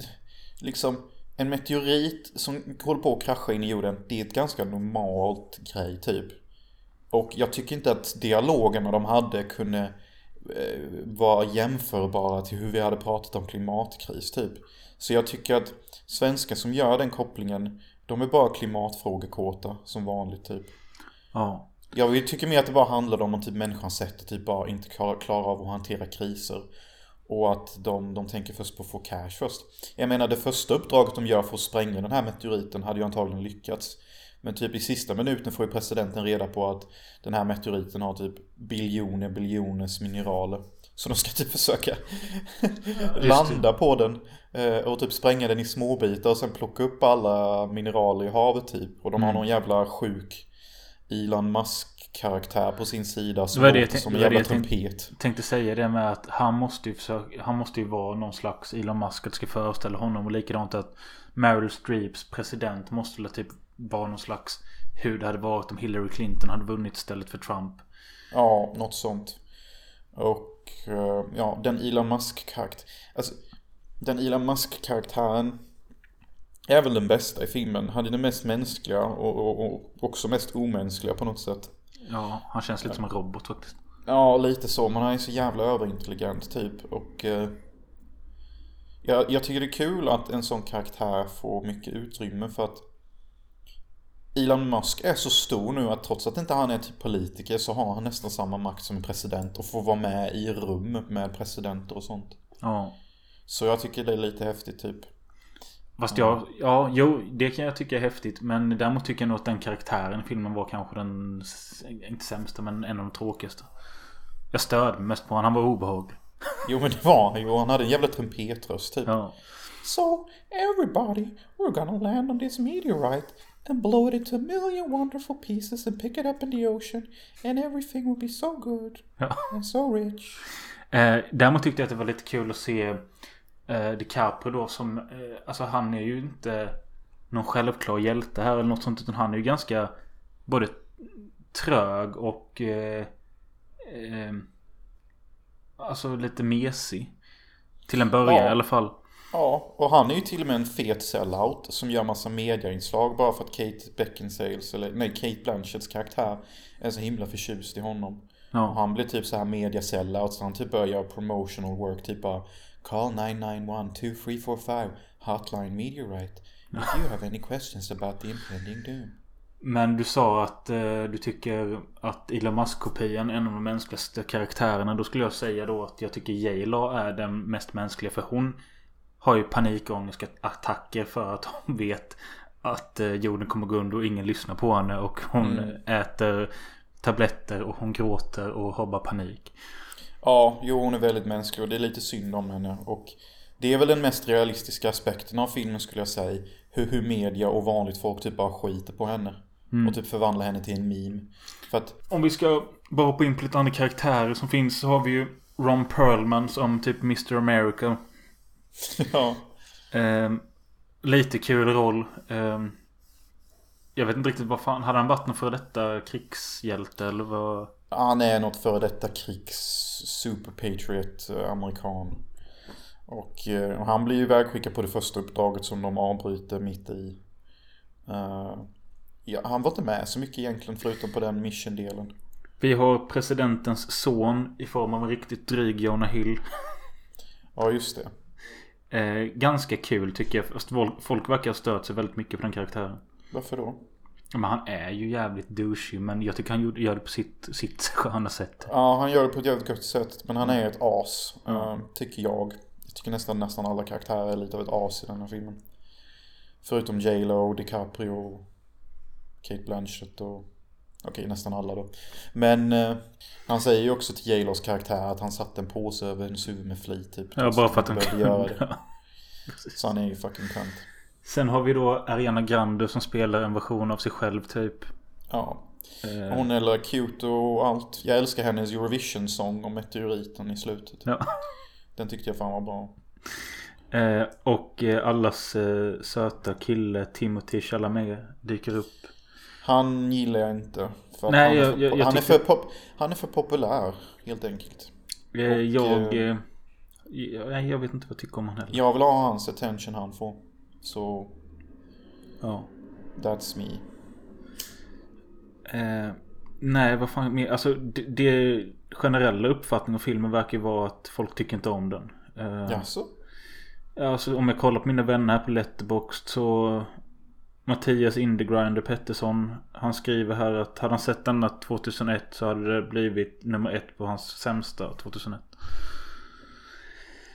liksom en meteorit som håller på att krascha in i jorden, det är ett ganska normalt grej typ. Och jag tycker inte att dialogerna de hade kunde eh, vara jämförbara till hur vi hade pratat om klimatkris typ. Så jag tycker att svenskar som gör den kopplingen, de är bara klimatfrågekåta som vanligt typ. Ja. Jag tycker mer att det bara handlade om att typ människans sätt att typ bara inte klara av att hantera kriser. Och att de, de tänker först på att få cash först. Jag menar det första uppdraget de gör för att spränga den här meteoriten hade ju antagligen lyckats. Men typ i sista minuten får ju presidenten reda på att den här meteoriten har typ biljoner biljoners mineraler. Så de ska typ försöka landa på den eh, och typ spränga den i småbitar och sen plocka upp alla mineraler i havet typ. Och de har Mm. någon jävla sjuk Elon Musk karaktär på sin sida som låter tänk- som en jävla jag tänkte- trumpet. Tänkte säga det med att han måste ju försöka, Han måste ju vara någon slags Elon Musk. Att det ska föreställa honom. Och likadant att Meryl Streeps president måste typ vara någon slags hur det hade varit om Hillary Clinton hade vunnit istället för Trump. Ja, något sånt. Och eh, ja, den Elon Musk-karaktär. Alltså, den Elon Musk-karaktären är väl den bästa i filmen. Han är den mest mänskliga och, och, och också mest omänskliga på något sätt. Ja, han känns lite som en robot faktiskt. Ja, lite så. Men han är så jävla överintelligent typ. Och eh, jag, jag tycker det är kul att en sån karaktär får mycket utrymme för att Elon Musk är så stor nu att trots att inte han är typ politiker så har han nästan samma makt som en president och får vara med i rum med presidenter och sånt. Ja. Så jag tycker det är lite häftigt typ. Fast jag, ja, jo, det kan jag tycka är häftigt. Men däremot tycker jag nog att den karaktären i filmen var kanske den, inte sämsta, men en av de tråkigaste. Jag störde mig mest på honom, han var obehaglig. Jo men det var han ju. Han hade en jävla trumpetröst typ. Ja. So, everybody, we're gonna land on this meteorite and blow it into a million wonderful pieces and pick it up in the ocean and everything will be so good Ja. and so rich. Eh, däremot tyckte jag att det var lite kul att se eh, DiCaprio då som, eh, alltså han är ju inte någon självklar hjälte här eller något sånt. Utan han är ju ganska både trög och eh, eh, alltså lite mesig. Till en början Ja. i alla fall. Ja, och han är ju till och med en fet sellout som gör massa mediainslag bara för att Kate Beckinsales, eller nej, Kate Blanchetts karaktär är så himla förtjust i honom. Och Ja. han blir typ så här media sellout så han typ börjar göra promotional work typ bara Call 991 2345 Hotline Meteorite If you have any questions about the impending doom. Men du sa att eh, du tycker att Elon Musk-kopian är en av de mänskligaste karaktärerna. Då skulle jag säga då att jag tycker J-Law är den mest mänskliga. För hon har ju panikångestattacker för att hon vet att eh, jorden kommer gå under och ingen lyssnar på henne. Och hon Mm. äter tabletter och hon gråter och har bara panik. Ja, jo hon är väldigt mänsklig och det är lite synd om henne och det är väl den mest realistiska aspekten av filmen skulle jag säga. Hur, hur media och vanligt folk typ bara skiter på henne. Och typ förvandlar henne till en meme. För att, Om vi ska bara hoppa in på lite andra karaktärer som finns så har vi ju Ron Perlman som typ Mr. America. ja. Ehm, lite kul roll. Ehm, jag vet inte riktigt vad fan. Hade han varit någon före detta krigshjälte eller vad? Han är något före detta krigs super patriot eh, amerikan. Och eh, han blir ju ivägskickad på det första uppdraget som de avbryter mitt i. Eh, ja, han var inte med så mycket egentligen förutom på den mission-delen. Vi har presidentens son i form av en riktigt dryg Jonah Hill. Ja, just det. Eh, ganska kul tycker jag. Fast folk- verkar ha stört sig väldigt mycket på den karaktären. Varför då? Men han är ju jävligt douchey. Men jag tycker han gör det på sitt, sitt sköna sätt. Ja, han gör det på ett jävligt gott sätt. Men han är ett as. eh, tycker jag. Jag tycker nästan, nästan alla karaktärer är lite av ett as i den här filmen. Förutom J Lo, DiCaprio, Kate Blanchett och... Okej, nästan alla då. Men eh, han säger ju också till J Los karaktär att han satte en påse över en huvud med flit typ. Ja, bara för att han behövde göra det. Så han är ju fucking cunt. Sen har vi då Ariana Grande som spelar en version av sig själv typ. Ja. Eh, Hon är cute och allt. Jag älskar hennes Eurovision-sång om meteoriten i slutet. ja. Den tyckte jag fan var bra. Eh, och eh, allas eh, söta kille Timothy Chalamet dyker upp. Han gillar jag inte. Nej, han, är för, jag- jag han, är för pop, han är för populär, helt enkelt. Eh, Och, jag... eh, Eh, jag, jag vet inte vad jag tycker om han heller. Jag vill ha hans attention han får. Så, Ja. that's me. Eh, nej, vad fan mer? Alltså det, det generella uppfattningen av filmen verkar ju vara att folk tycker inte om den. Eh, Jaså? Alltså om jag kollar på mina vänner här på Letterboxd så Mattias Indegrinder Pettersson Han skriver här att hade han sett denna 2001 så hade det blivit nummer ett på hans sämsta 2001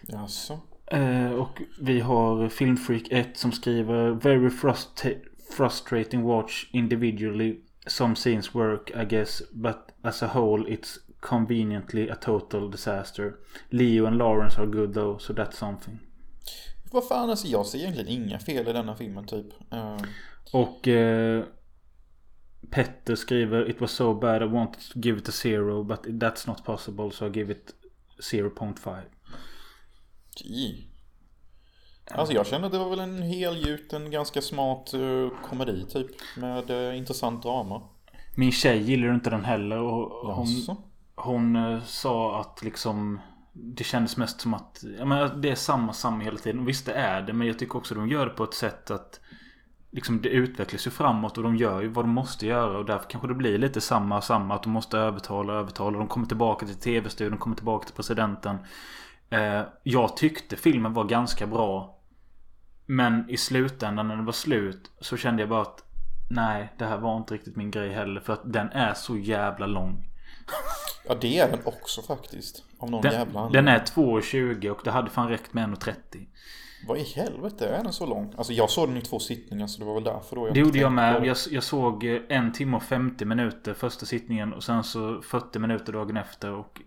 Jaså? eh, Och vi har Filmfreak 1 som skriver Very frustra- frustrating watch individually. Some scenes work I guess But as a whole it's conveniently a total disaster. Leo and Lawrence are good though so that's something Vad fan alltså jag ser egentligen inga fel i denna filmen typ. Eh, Och eh, Petter skriver It was so bad I wanted to give it a zero But that's not possible So I give it 0.5 gee. Alltså jag kände att det var väl en helgjuten, ganska smart eh, komedi typ. Med uh, intressant drama. Min tjej gillar inte den heller och hon, hon eh, sa att liksom det kändes mest som att ja, men Det är samma samma hela tiden. Och Visst det är det Men jag tycker också att de gör det på ett sätt att Liksom det utvecklas ju framåt och de gör ju vad de måste göra och därför kanske det blir lite samma samma att de måste övertala övertala. De kommer tillbaka till tv-studion, de kommer tillbaka till presidenten. Eh, jag tyckte filmen var ganska bra. Men i slutändan när det var slut så kände jag bara att Nej, det här var inte riktigt min grej heller. För att den är så jävla lång. Ja det är den också faktiskt. Av någon jävla Den, anledning. den är 2.20 och det hade fan räckt med 1.30. Vad i helvete är den så lång? Alltså jag såg den i två sittningar så det var väl därför då jag Det gjorde jag med. det. Jag, jag såg eh, en timme och 50 minuter första sittningen och sen så 40 minuter dagen efter och...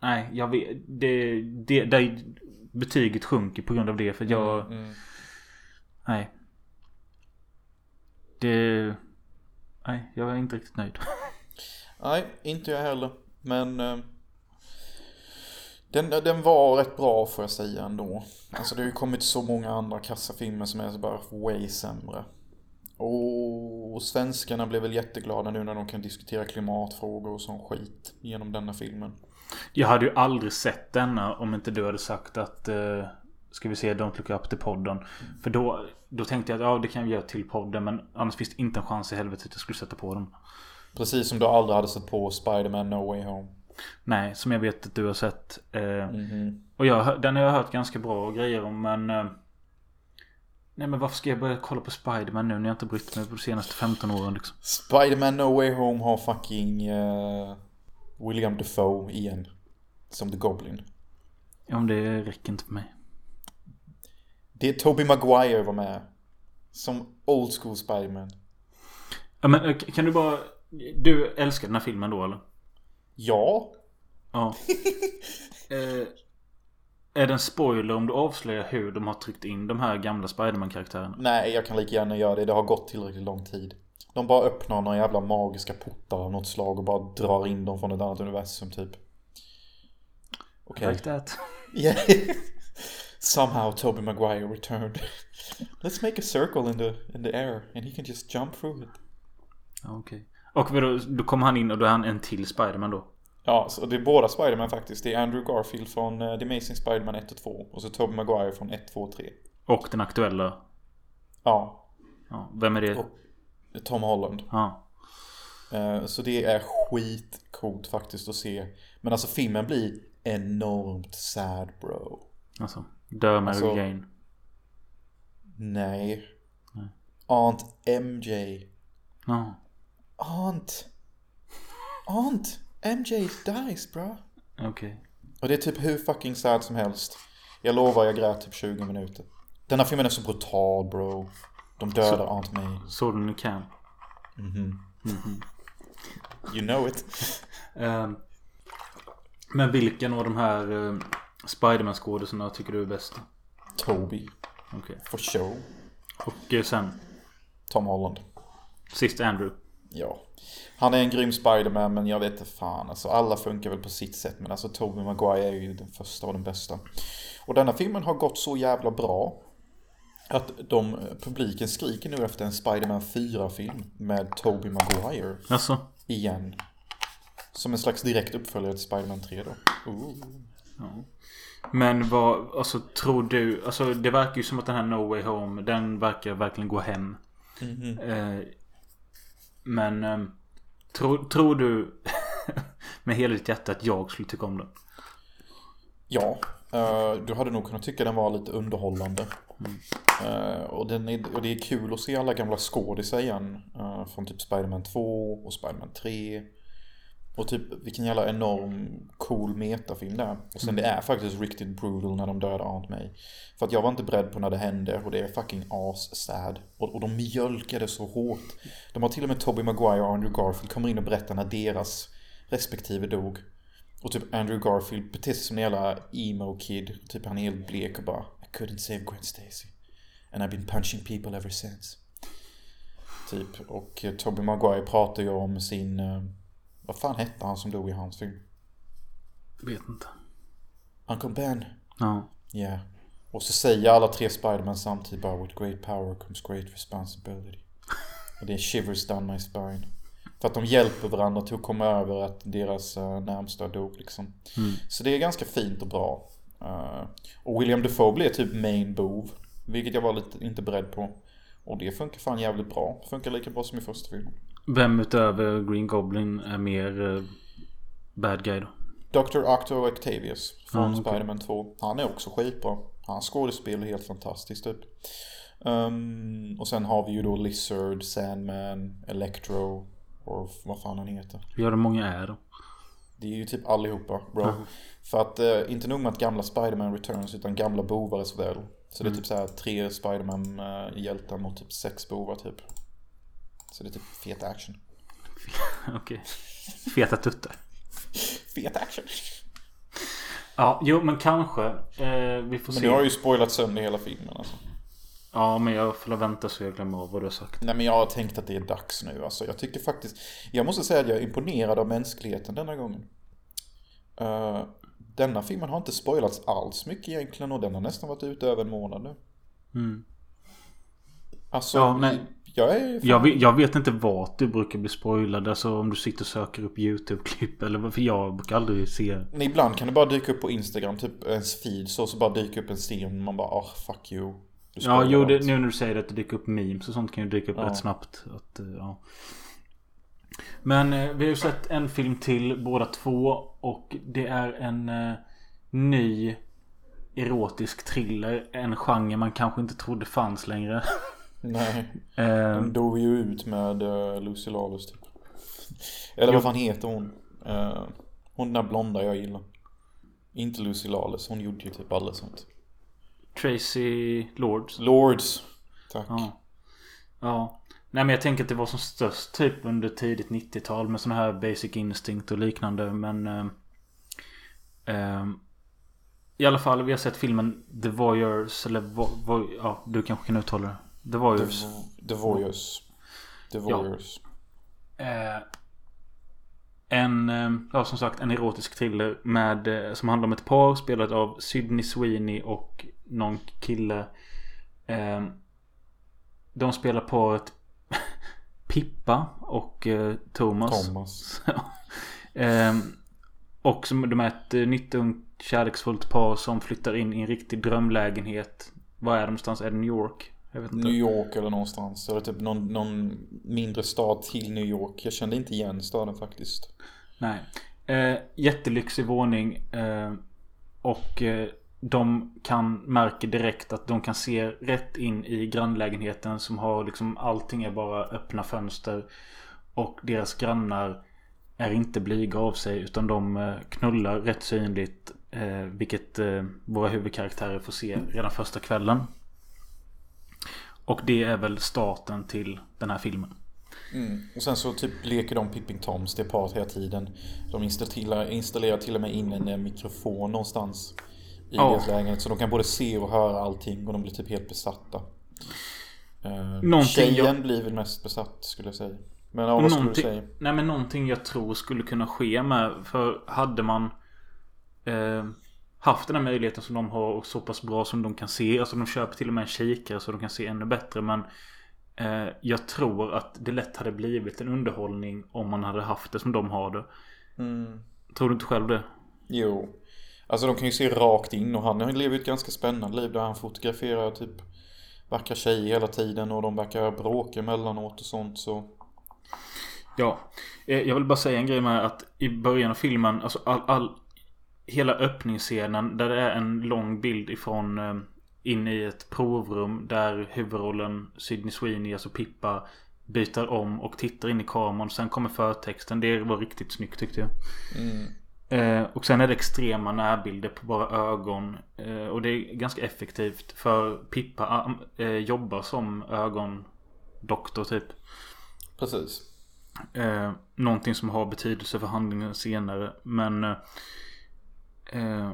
Nej, jag vet... Det... det där betyget sjunker på grund av det för jag... Mm. Nej. Det... Nej, jag är inte riktigt nöjd. Nej, inte jag heller. Men eh, den, den var rätt bra får jag säga ändå. Alltså det har ju kommit så många andra kassafilmer som är så bara way sämre. Och svenskarna blev väl jätteglada nu när de kan diskutera klimatfrågor och sån skit genom denna filmen. Jag hade ju aldrig sett denna om inte du hade sagt att... Eh, ska vi se Don't Look Up till podden. För då, då tänkte jag att ja, det kan vi göra till podden. Men annars finns det inte en chans i helvete att jag skulle sätta på den. Precis som du aldrig hade sett på Spider-Man No Way Home. Nej, som jag vet att du har sett. Eh, Mhm. Och jag, den har jag hört ganska bra grejer om men... Eh, nej men varför ska jag börja kolla på Spiderman nu när jag inte brytt mig på de senaste 15 åren liksom? Spider-Man No Way Home har fucking eh, William Dafoe igen. Som The Goblin. Ja, men det räcker inte för mig. Det är Tobey Maguire var med. Som old school Spider-Man. Ja men eh, kan du bara... Du älskar den här filmen då eller? Ja. Ja. eh, är det en spoiler om du avslöjar hur de har tryckt in de här gamla Spiderman-karaktärerna? Nej, jag kan lika gärna göra det. Det har gått tillräckligt lång tid. De bara öppnar några jävla magiska portar av något slag och bara drar in dem från ett annat universum typ. Okej. Like that. Yeah. Somehow Tobey Maguire returned. Let's make a circle in the, in the air and he can just jump through it. Okej. Och vadå, då kommer han in och då är han en till Spiderman då? Ja, så det är båda Spiderman faktiskt. Det är Andrew Garfield från eh, The Amazing Spiderman 1 och 2. Och så Tobey Maguire från 1, 2 och 3. Och den aktuella? Ja, Ja, vem är det? Och- Tom Holland. Ja. Eh, Så det är skitcoolt faktiskt att se. Men alltså filmen blir enormt sad bro. Alltså. Dör Mary Alltså- Jane. Nej. Aunt MJ. Ja. Aunt. Aunt. MJ dies bro. Okej. Och det är typ hur fucking sad som helst. Jag lovar, jag grät typ 20 minuter. Den här filmen är så brutal bro. De dödar Aunt May. Såg du den i Cannes? You know it. Ehm, men vilken av de här uh, Spiderman-skådisarna tycker du är bäst? Toby. Okej. For show. Och eh, sen Tom Holland. sist Andrew. Ja. Han är en grym Spiderman men jag vet inte fan. Alltså alla funkar väl på sitt sätt. Men alltså Tobey Maguire är ju den första och den bästa. Och denna filmen har gått så jävla bra. Att de, publiken skriker nu efter en Spider-Man 4-film med Tobey Maguire Alltså. igen. Som en slags direkt uppföljare till Spider-Man 3 då. Ooh. Men vad, alltså tror du, alltså det verkar ju som att den här No Way Home, den verkar verkligen gå hem. Eh, men eh, tror, tror du med hela ditt hjärta att jag skulle tycka om den? Ja, eh, du hade nog kunnat tycka den var lite underhållande. Eh, och, den är, och det är kul att se alla gamla skådisar igen. eh, från typ Spider-Man 2 och Spider-Man 3. Och typ vilken jävla enorm cool metafilm det är. Och sen det är faktiskt riktigt brutal när de dödar Aunt May. För att jag var inte beredd på när det hände och det är fucking as-sad. Och, och de mjölkar det så hårt. De har till och med Tobey Maguire och Andrew Garfield kommer in och berättar när deras respektive dog. Och typ Andrew Garfield beter sig som en jävla emo-kid. Typ han är helt blek och bara I couldn't save Gwen Stacy. And I've been punching people ever since. Typ. Och eh, Tobey Maguire pratar ju om sin... eh, Vad fan hette han som dog i hans film? Vet inte. Uncle Ben. Ja. Yeah. Och så säger alla tre Spiderman samtidigt bara With great power comes great responsibility. Och det är shivers down my spine. För att de hjälper varandra till att komma över att deras uh, närmsta dog liksom. Så det är ganska fint och bra. Eh, och William Dafoe blir typ main bov. Vilket jag var lite inte beredd på. Och det funkar fan jävligt bra. Funkar lika bra som i första filmen. Vem utöver Green Goblin är mer eh, bad guy då? Dr. Octo Octavius från Ja, okej. Spider-Man 2. Han är också skitbra. Hans skådespel är helt fantastiskt typ. Ehm, och sen har vi ju då Lizard, Sandman, Electro och vad fan han heter. Hur det många är då? Det är ju typ allihopa bra. För att eh, inte nog med att gamla Spider-Man returns utan gamla bovar as well. Så det är typ så här tre Spider-Man eh, mot typ sex bovar typ. Så det är typ fet action. Okej. Feta tuttar. Fet action! Ja, jo men kanske. Eh, vi får Men se. ni har ju spoilat sönder hela filmen alltså. Ja, men jag får vänta så jag glömmer av vad du har sagt. Nej men jag har tänkt att det är dags nu alltså. Jag tycker faktiskt, jag måste säga att jag är imponerad av mänskligheten denna gången. Eh, denna filmen har inte spoilats alls mycket egentligen och den har nästan varit ute över en månad nu. Mm. Alltså, Ja, men- jag är Jag, vet- jag vet inte vart du brukar bli spoilad. Alltså om du sitter och söker upp YouTube-klipp eller. För jag brukar aldrig se. Men ibland kan det bara dyka upp på Instagram, typ ens feed så, så bara dyka upp en scen man bara ah fuck you. Ja, jo, det, nu när du säger att det dyker upp memes och sånt kan ju dyka upp Ja. rätt snabbt. Att, eh, ja. Men eh, vi har ju sett en film till båda två. Och det är en eh, ny erotisk thriller. En genre man kanske inte trodde fanns längre. Nej, Eh, de dog ju ut med uh, Lucy Lawless typ. Eller vad fan heter hon? Uh, hon den där blonda jag gillar. Inte Lucy Lawless, hon gjorde ju typ alla sånt. Tracy Lords. Lords. Tack. Ja. Ja. Nej men jag tänker att det var som störst typ under tidigt 90-tal med såna här Basic Instinct och liknande men... Eh, eh, I alla fall vi har sett filmen The Voyeurs eller vo, vo, Ja du kanske kan uttala det. The The, Voyeurs. The Voyeurs. The Voyeurs. Eh, en, eh, ja som sagt en erotisk thriller med, eh, som handlar om ett par spelat av Sydney Sweeney och någon kille. Eh, de spelar paret Pippa och eh, Thomas. Thomas. Eh, och som, de är ett eh, nytt ungt kärleksfullt par som flyttar in i en riktig drömlägenhet. Var är de någonstans? Är det New York? New York eller någonstans. Eller typ någon, någon mindre stad till New York. Jag kände inte igen staden faktiskt. Nej. Eh, jättelyxig våning. Eh, och eh, de kan märker direkt att de kan se rätt in i grannlägenheten som har liksom allting är bara öppna fönster. Och deras grannar är inte blyga av sig utan de eh, knullar rätt synligt. Eh, vilket eh, våra huvudkaraktärer får se redan första kvällen. Och det är väl starten till den här filmen. Mm. Och sen så typ leker de Pipping Toms, det paret hela tiden. De installerar, installerar till och med in en eh, mikrofon någonstans. I Ja. deras lägenhet. Så de kan både se och höra allting och de blir typ helt besatta. Uh, Någonting tjejen jag- blir väl mest besatt skulle jag säga. Men ja, vad skulle du säga? nej men någonting jag tror skulle kunna ske med. För hade man... Eh, haft den här möjligheten som de har och så pass bra som de kan se. Alltså de köper till och med en kikare så de kan se ännu bättre. Men eh, jag tror att det lätt hade blivit en underhållning om man hade haft det som de har det. Tror du inte själv det? Jo. Alltså de kan ju se rakt in och han lever ju ett ganska spännande liv där han fotograferar typ vackra tjejer hela tiden och de verkar bråka emellanåt och sånt så. Ja. Eh, Jag vill bara säga en grej med att i början av filmen, alltså all, all Hela öppningsscenen där det är en lång bild ifrån eh, in i ett provrum där huvudrollen Sydney Sweeney, alltså Pippa byter om och tittar in i kameran. Sen kommer förtexten. Det var riktigt snyggt tyckte jag. Eh, och sen är det extrema närbilder på bara ögon. Eh, och det är ganska effektivt. För Pippa ah, eh, jobbar som ögondoktor typ. Precis. Eh, någonting som har betydelse för handlingen senare. Men... Eh,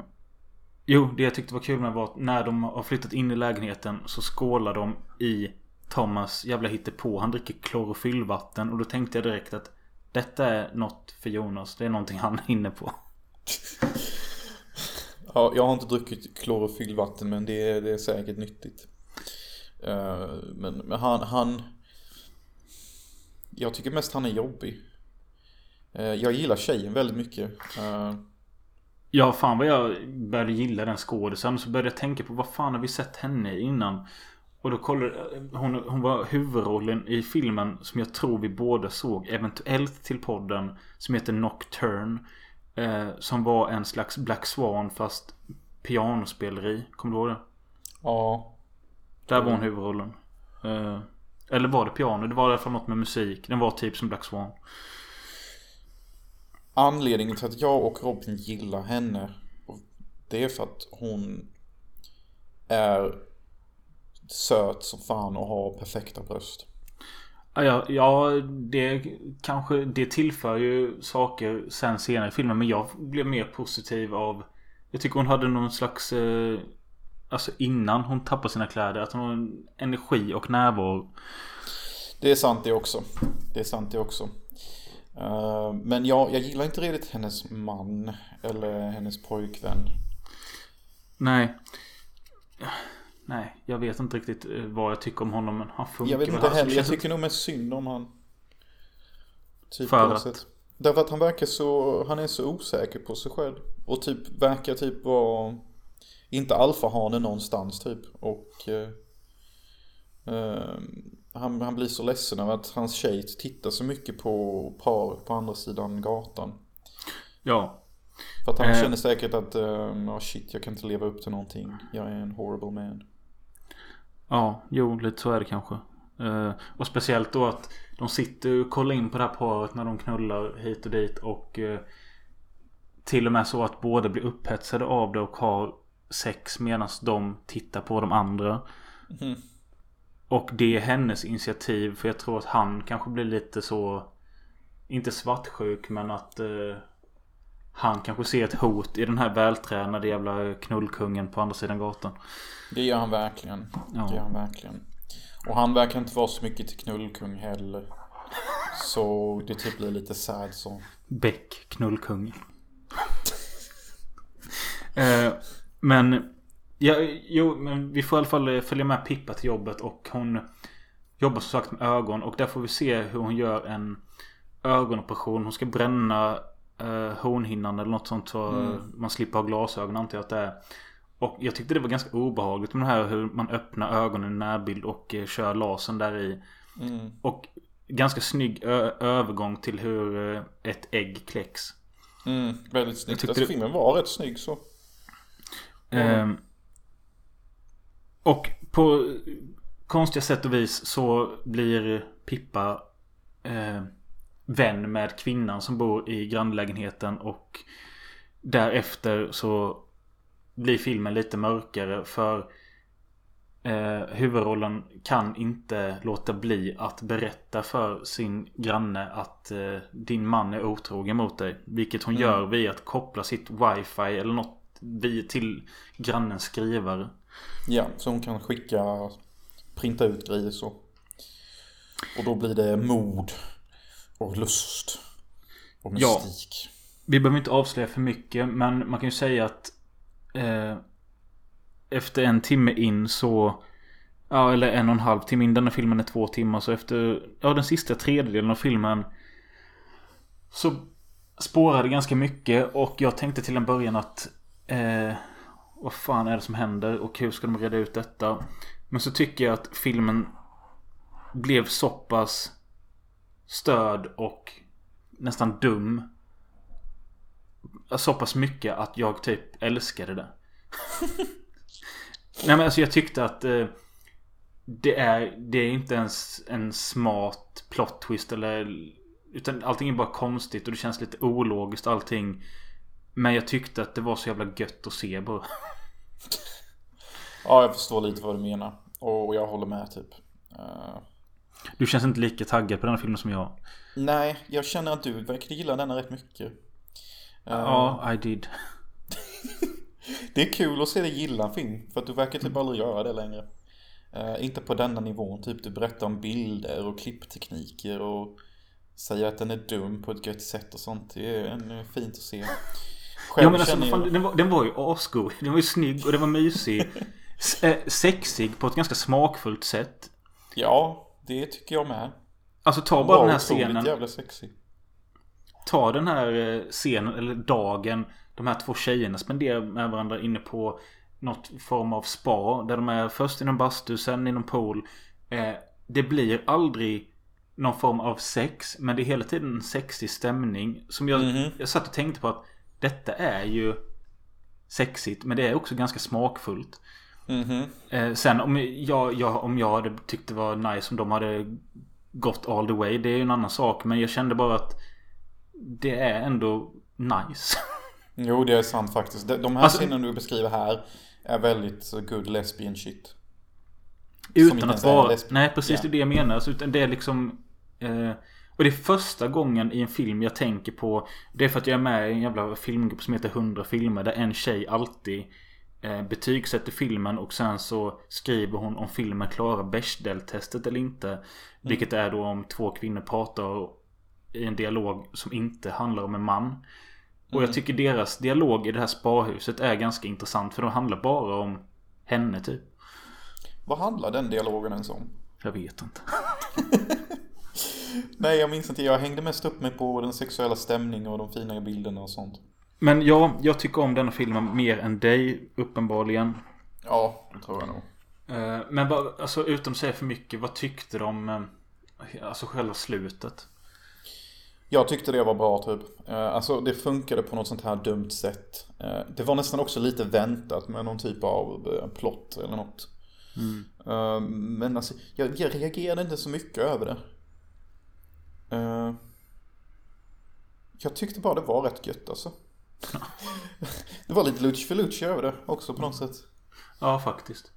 jo, det jag tyckte var kul med var att när de har flyttat in i lägenheten så skålar de i Thomas jävla hittepå. Han dricker klorofyllvatten och då tänkte jag direkt att detta är något för Jonas. Det är någonting han är inne på. Ja, jag har inte druckit klorofyllvatten men det är, det är säkert nyttigt. Eh, men, men han, han... Jag tycker mest han är jobbig. Eh, jag gillar tjejen väldigt mycket. Eh, Ja, fan vad jag började gilla den skådisen. Så började jag tänka på vad fan har vi sett henne innan? Och då kollade hon, hon var huvudrollen i filmen som jag tror vi båda såg eventuellt till podden. Som heter Nocturne. Eh, som var en slags Black Swan fast pianospeleri. Kommer du ihåg det? ja, Där var hon huvudrollen. Eh, eller var det piano? Det var i alla fall något med musik. Den var typ som Black Swan. Anledningen till att jag och Robin gillar henne Det är för att hon är söt som fan och har perfekta bröst. Ja, ja, det kanske Det tillför ju saker sen senare i filmen. Men jag blev mer positiv av Jag tycker hon hade någon slags eh, Alltså innan hon tappade sina kläder. Att hon har en energi och närvaro. Det är sant det också. Det är sant det också. Eh, Men jag, jag gillar inte riktigt hennes man eller hennes pojkvän. Nej. Nej, jag vet inte riktigt eh, vad jag tycker om honom. Men han funkar Jag vet inte heller, jag tycker nog mest synd om han. Typ För att? sätt. Därför att han verkar så, han är så osäker på sig själv. Och typ verkar typ vara, inte alfahane någonstans typ. Och eh, eh, han, han blir så ledsen över att hans tjej tittar så mycket på par på andra sidan gatan. Ja. För att han Eh. känner säkert att, eh, oh shit jag kan inte leva upp till någonting. Jag är en horrible man. Ja, jo, lite så är det kanske. Eh, och speciellt då att de sitter och kollar in på det här paret när de knullar hit och dit och eh, till och med så att båda blir upphetsade av det och har sex medan de tittar på de andra. Och det är hennes initiativ för jag tror att han kanske blir lite så Inte svartsjuk men att eh, Han kanske ser ett hot i den här vältränade jävla knullkungen på andra sidan gatan. Det gör han verkligen. Ja. Det gör han verkligen. Och han verkar inte vara så mycket till knullkung heller. Så det typ blir lite sad så. Beck, knullkung. eh, men... Ja, jo, men vi får i alla fall eh, följa med Pippa till jobbet och hon jobbar som sagt med ögon och där får vi se hur hon gör en ögonoperation. Hon ska bränna eh, hornhinnan eller något sånt så man slipper ha glasögon antar jag att det är. Och jag tyckte det var ganska obehagligt med det här hur man öppnar ögonen i närbild och eh, kör lasern där i. Och ganska snygg övergång till hur eh, ett ägg kläcks. Mm, väldigt snyggt. tyckte Alltså det- filmen var rätt snygg så. Ehm, och på konstiga sätt och vis så blir Pippa eh, vän med kvinnan som bor i grannlägenheten och därefter så blir filmen lite mörkare för eh, huvudrollen kan inte låta bli att berätta för sin granne att eh, din man är otrogen mot dig. Vilket hon gör via att koppla sitt wifi eller något till grannens skrivare. Ja, så hon kan skicka, printa ut grejer så. Och då blir det mod och lust och Ja. mystik. Vi behöver inte avslöja för mycket men man kan ju säga att Eh, efter en timme in så... Ja, eller en och en halv timme in. Den här filmen är två timmar. Så efter... Ja, den sista tredjedelen av filmen. Så spårade ganska mycket. Och jag tänkte till en början att... Eh, vad fan är det som händer? Och hur ska de reda ut detta? Men så tycker jag att filmen blev så pass störd och nästan dum. Så pass mycket att jag typ älskade det. Nej men alltså jag tyckte att eh, det, är, det är inte ens en smart plot twist eller Utan allting är bara konstigt och det känns lite ologiskt allting. Men jag tyckte att det var så jävla gött att se bara. Ja, jag förstår lite vad du menar. Och jag håller med typ. Uh, Du känns inte lika taggad på den här filmen som jag. nej, jag känner att du verkar gilla denna rätt mycket. Eh, Ja, I did. Det är kul att se dig gilla en film. För att du verkar typ aldrig göra det längre. Eh, inte på denna nivån. Typ du berättar om bilder och klipptekniker och säger att den är dum på ett gött sätt och sånt. Det är eh, fint att se. Själv Ja men alltså fan, jag... den, var, den var ju asgod. Den var ju snygg och den var mysig. Eh, sexig på ett ganska smakfullt sätt. Ja, det tycker jag med. Alltså ta bara den här scenen. jävla sexig. Ta den här eh, scenen, eller dagen. De här två tjejerna spenderar med varandra inne på något form av spa. Där de är först inom bastu, sen inom pool. Eh, det blir aldrig någon form av sex. Men det är hela tiden en sexig stämning. Som jag, Mhm. jag satt och tänkte på att detta är ju sexigt. Men det är också ganska smakfullt. Mhm. Eh, sen om jag, jag, om jag hade tyckt det var nice om de hade gått all the way. Det är ju en annan sak. Men jag kände bara att det är ändå nice. Jo, det är sant faktiskt. De- här Alltså- scenerna du beskriver här är väldigt så good lesbian shit. Utan att vara... Nej precis, Ja. det är det jag menar. Alltså, utan det är liksom... Eh, och det är första gången i en film jag tänker på... Det är för att jag är med i en jävla filmgrupp som heter 100 filmer. Där en tjej alltid eh, betygsätter filmen och sen så skriver hon om filmen klarar Bechdel-testet eller inte. Vilket är då om två kvinnor pratar i en dialog som inte handlar om en man. Och jag tycker deras dialog i det här sparhuset är ganska intressant. För de handlar bara om henne typ. Vad handlar den dialogen ens om? Jag vet inte. Nej, jag minns inte. Jag hängde mest upp mig på den sexuella stämningen och de fina bilderna och sånt. Men ja, jag tycker om denna filmen mer än dig uppenbarligen. Ja, det tror jag nog. Eh, Men bara, alltså utom att säga för mycket, vad tyckte du om eh, Alltså själva slutet? Jag tyckte det var bra typ. Eh, Alltså det funkade på något sånt här dumt sätt. Det var nästan också lite väntat med någon typ av plott eller något. Eh, Men alltså jag, jag reagerade inte så mycket över det. Eh, Jag tyckte bara det var rätt gött alltså. Det var lite lutch för lutch över det också på något sätt. Ja, faktiskt.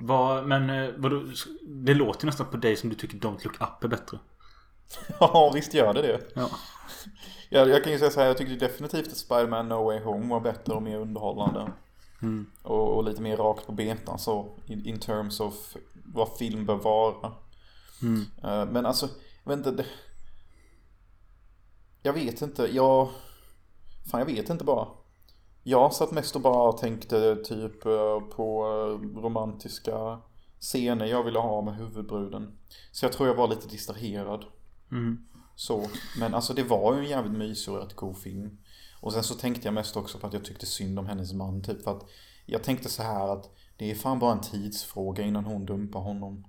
Vad, men eh, vadå, det låter nästan på dig som du tycker Don't Look Up är bättre. Ja, visst gör det det. Ja. Jag, jag kan ju säga så här, jag tyckte definitivt att Spider-Man No Way Home var bättre och mer underhållande. Och, och lite mer rakt på betan så, in, in terms of vad film bör vara. Eh, men alltså, jag vet inte. Det, jag vet inte, jag... Fan, jag vet inte bara. Jag satt mest och bara tänkte typ eh, på eh, romantiska scener jag ville ha med huvudbruden. Så jag tror jag var lite distraherad. Så, men alltså det var ju en jävligt mysig och rätt god film. Och sen så tänkte jag mest också på att jag tyckte synd om hennes man. Typ för att jag tänkte så här att det är fan bara en tidsfråga innan hon dumpar honom.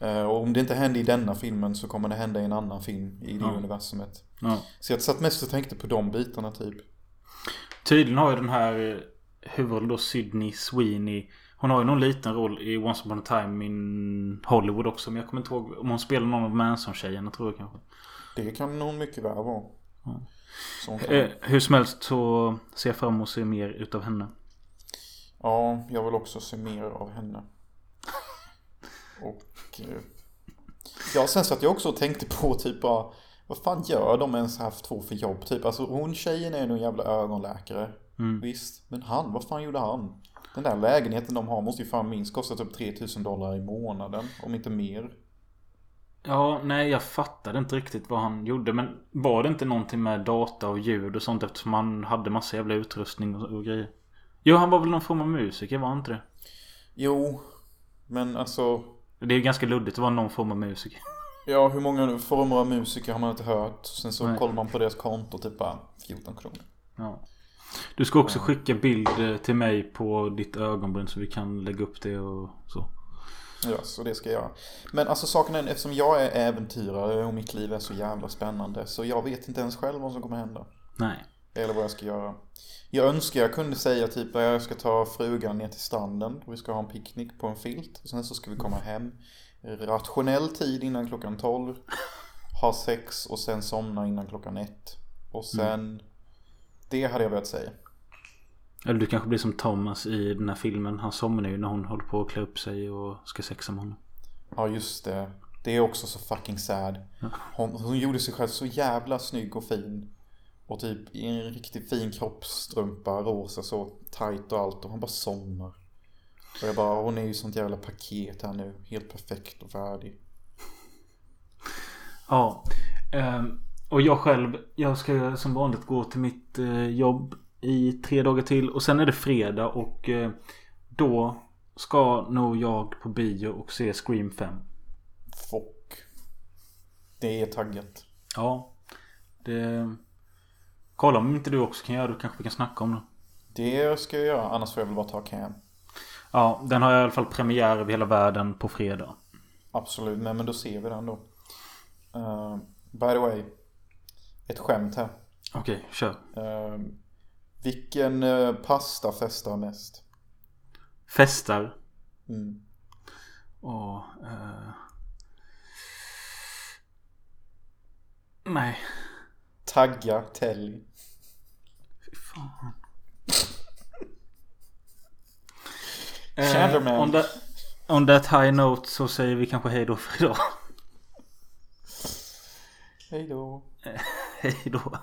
Eh, Och om det inte händer i denna filmen så kommer det hända i en annan film i det universumet. ja. Så jag satt mest och tänkte på de bitarna typ. Tydligen har ju den här eh, huvudrollen då Sydney Sweeney. Hon har ju någon liten roll i Once upon a time in Hollywood också. Men jag kommer inte ihåg om hon spelar någon av Manson-tjejerna tror jag kanske. Det kan hon mycket väl vara. Kan... Eh, hur som helst så ser jag fram emot att se mer utav henne. Ja, jag vill också se mer av henne. Och... eh, Ja, sen satt jag också och tänkte på typ bara... Vad fan gör de ens haft två för jobb? Typ, alltså hon tjejen är nog en jävla ögonläkare. Visst, men han, vad fan gjorde han? Den där lägenheten de har måste ju fan minst kosta typ 3000 dollar i månaden. Om inte mer. Ja, nej jag fattade inte riktigt vad han gjorde. Men var det inte någonting med data och ljud och sånt eftersom han hade massa jävla utrustning och, och grejer? Jo, han var väl någon form av musiker, var han inte det? Jo, men alltså... Det är ju ganska luddigt att vara någon form av musiker. Ja, hur många former av musiker har man inte hört? Sen så Nej. kollar man på deras konto, typ bara 14 kronor. Ja. Du ska också skicka bild eh, till mig på ditt ögonbryn så vi kan lägga upp det och så. Ja, så det ska jag göra. Men alltså saken är, eftersom jag är äventyrare och mitt liv är så jävla spännande så jag vet inte ens själv vad som kommer hända. Nej. Eller vad jag ska göra. Jag önskar jag kunde säga typ att jag ska ta frugan ner till stranden och vi ska ha en picknick på en filt. Och sen så ska vi komma hem. Rationell tid innan klockan 12. Ha sex och sen somna innan klockan 1. Och sen... Det hade jag velat säga. Eller du kanske blir som Thomas i den här filmen. Han somnar ju när hon håller på att klä upp sig och ska sexa med honom. Ja just det. Det är också så fucking sad. Hon, hon gjorde sig själv så jävla snygg och fin. Och typ i en riktigt fin kroppsstrumpa, rosa så tight och allt. Och hon bara somnar. Och jag bara, hon är ju sånt jävla paket här nu. Helt perfekt och färdig. Ja. ehm, och jag själv. Jag ska som vanligt gå till mitt eh, jobb i tre dagar till. Och sen är det fredag och eh, då ska nog jag på bio och se Scream 5. Fock. Det är taggat. Ja. Det... Kolla om inte du också kan göra det. kanske vi kan snacka om det. Det ska jag göra, annars får jag väl bara ta cam. Ja, den har i alla fall premiär över hela världen på fredag. Absolut, men, men då ser vi den då. Uh, by the way. Ett skämt här. Okej, kör. Uh, vilken uh, pasta festar mest? Festar. Mm. Och... eh, Nej. Tagga Telly. Fy fan. Chandler, man. on, that, on that high note så säger vi kanske hej då för idag. Hej då. hej då.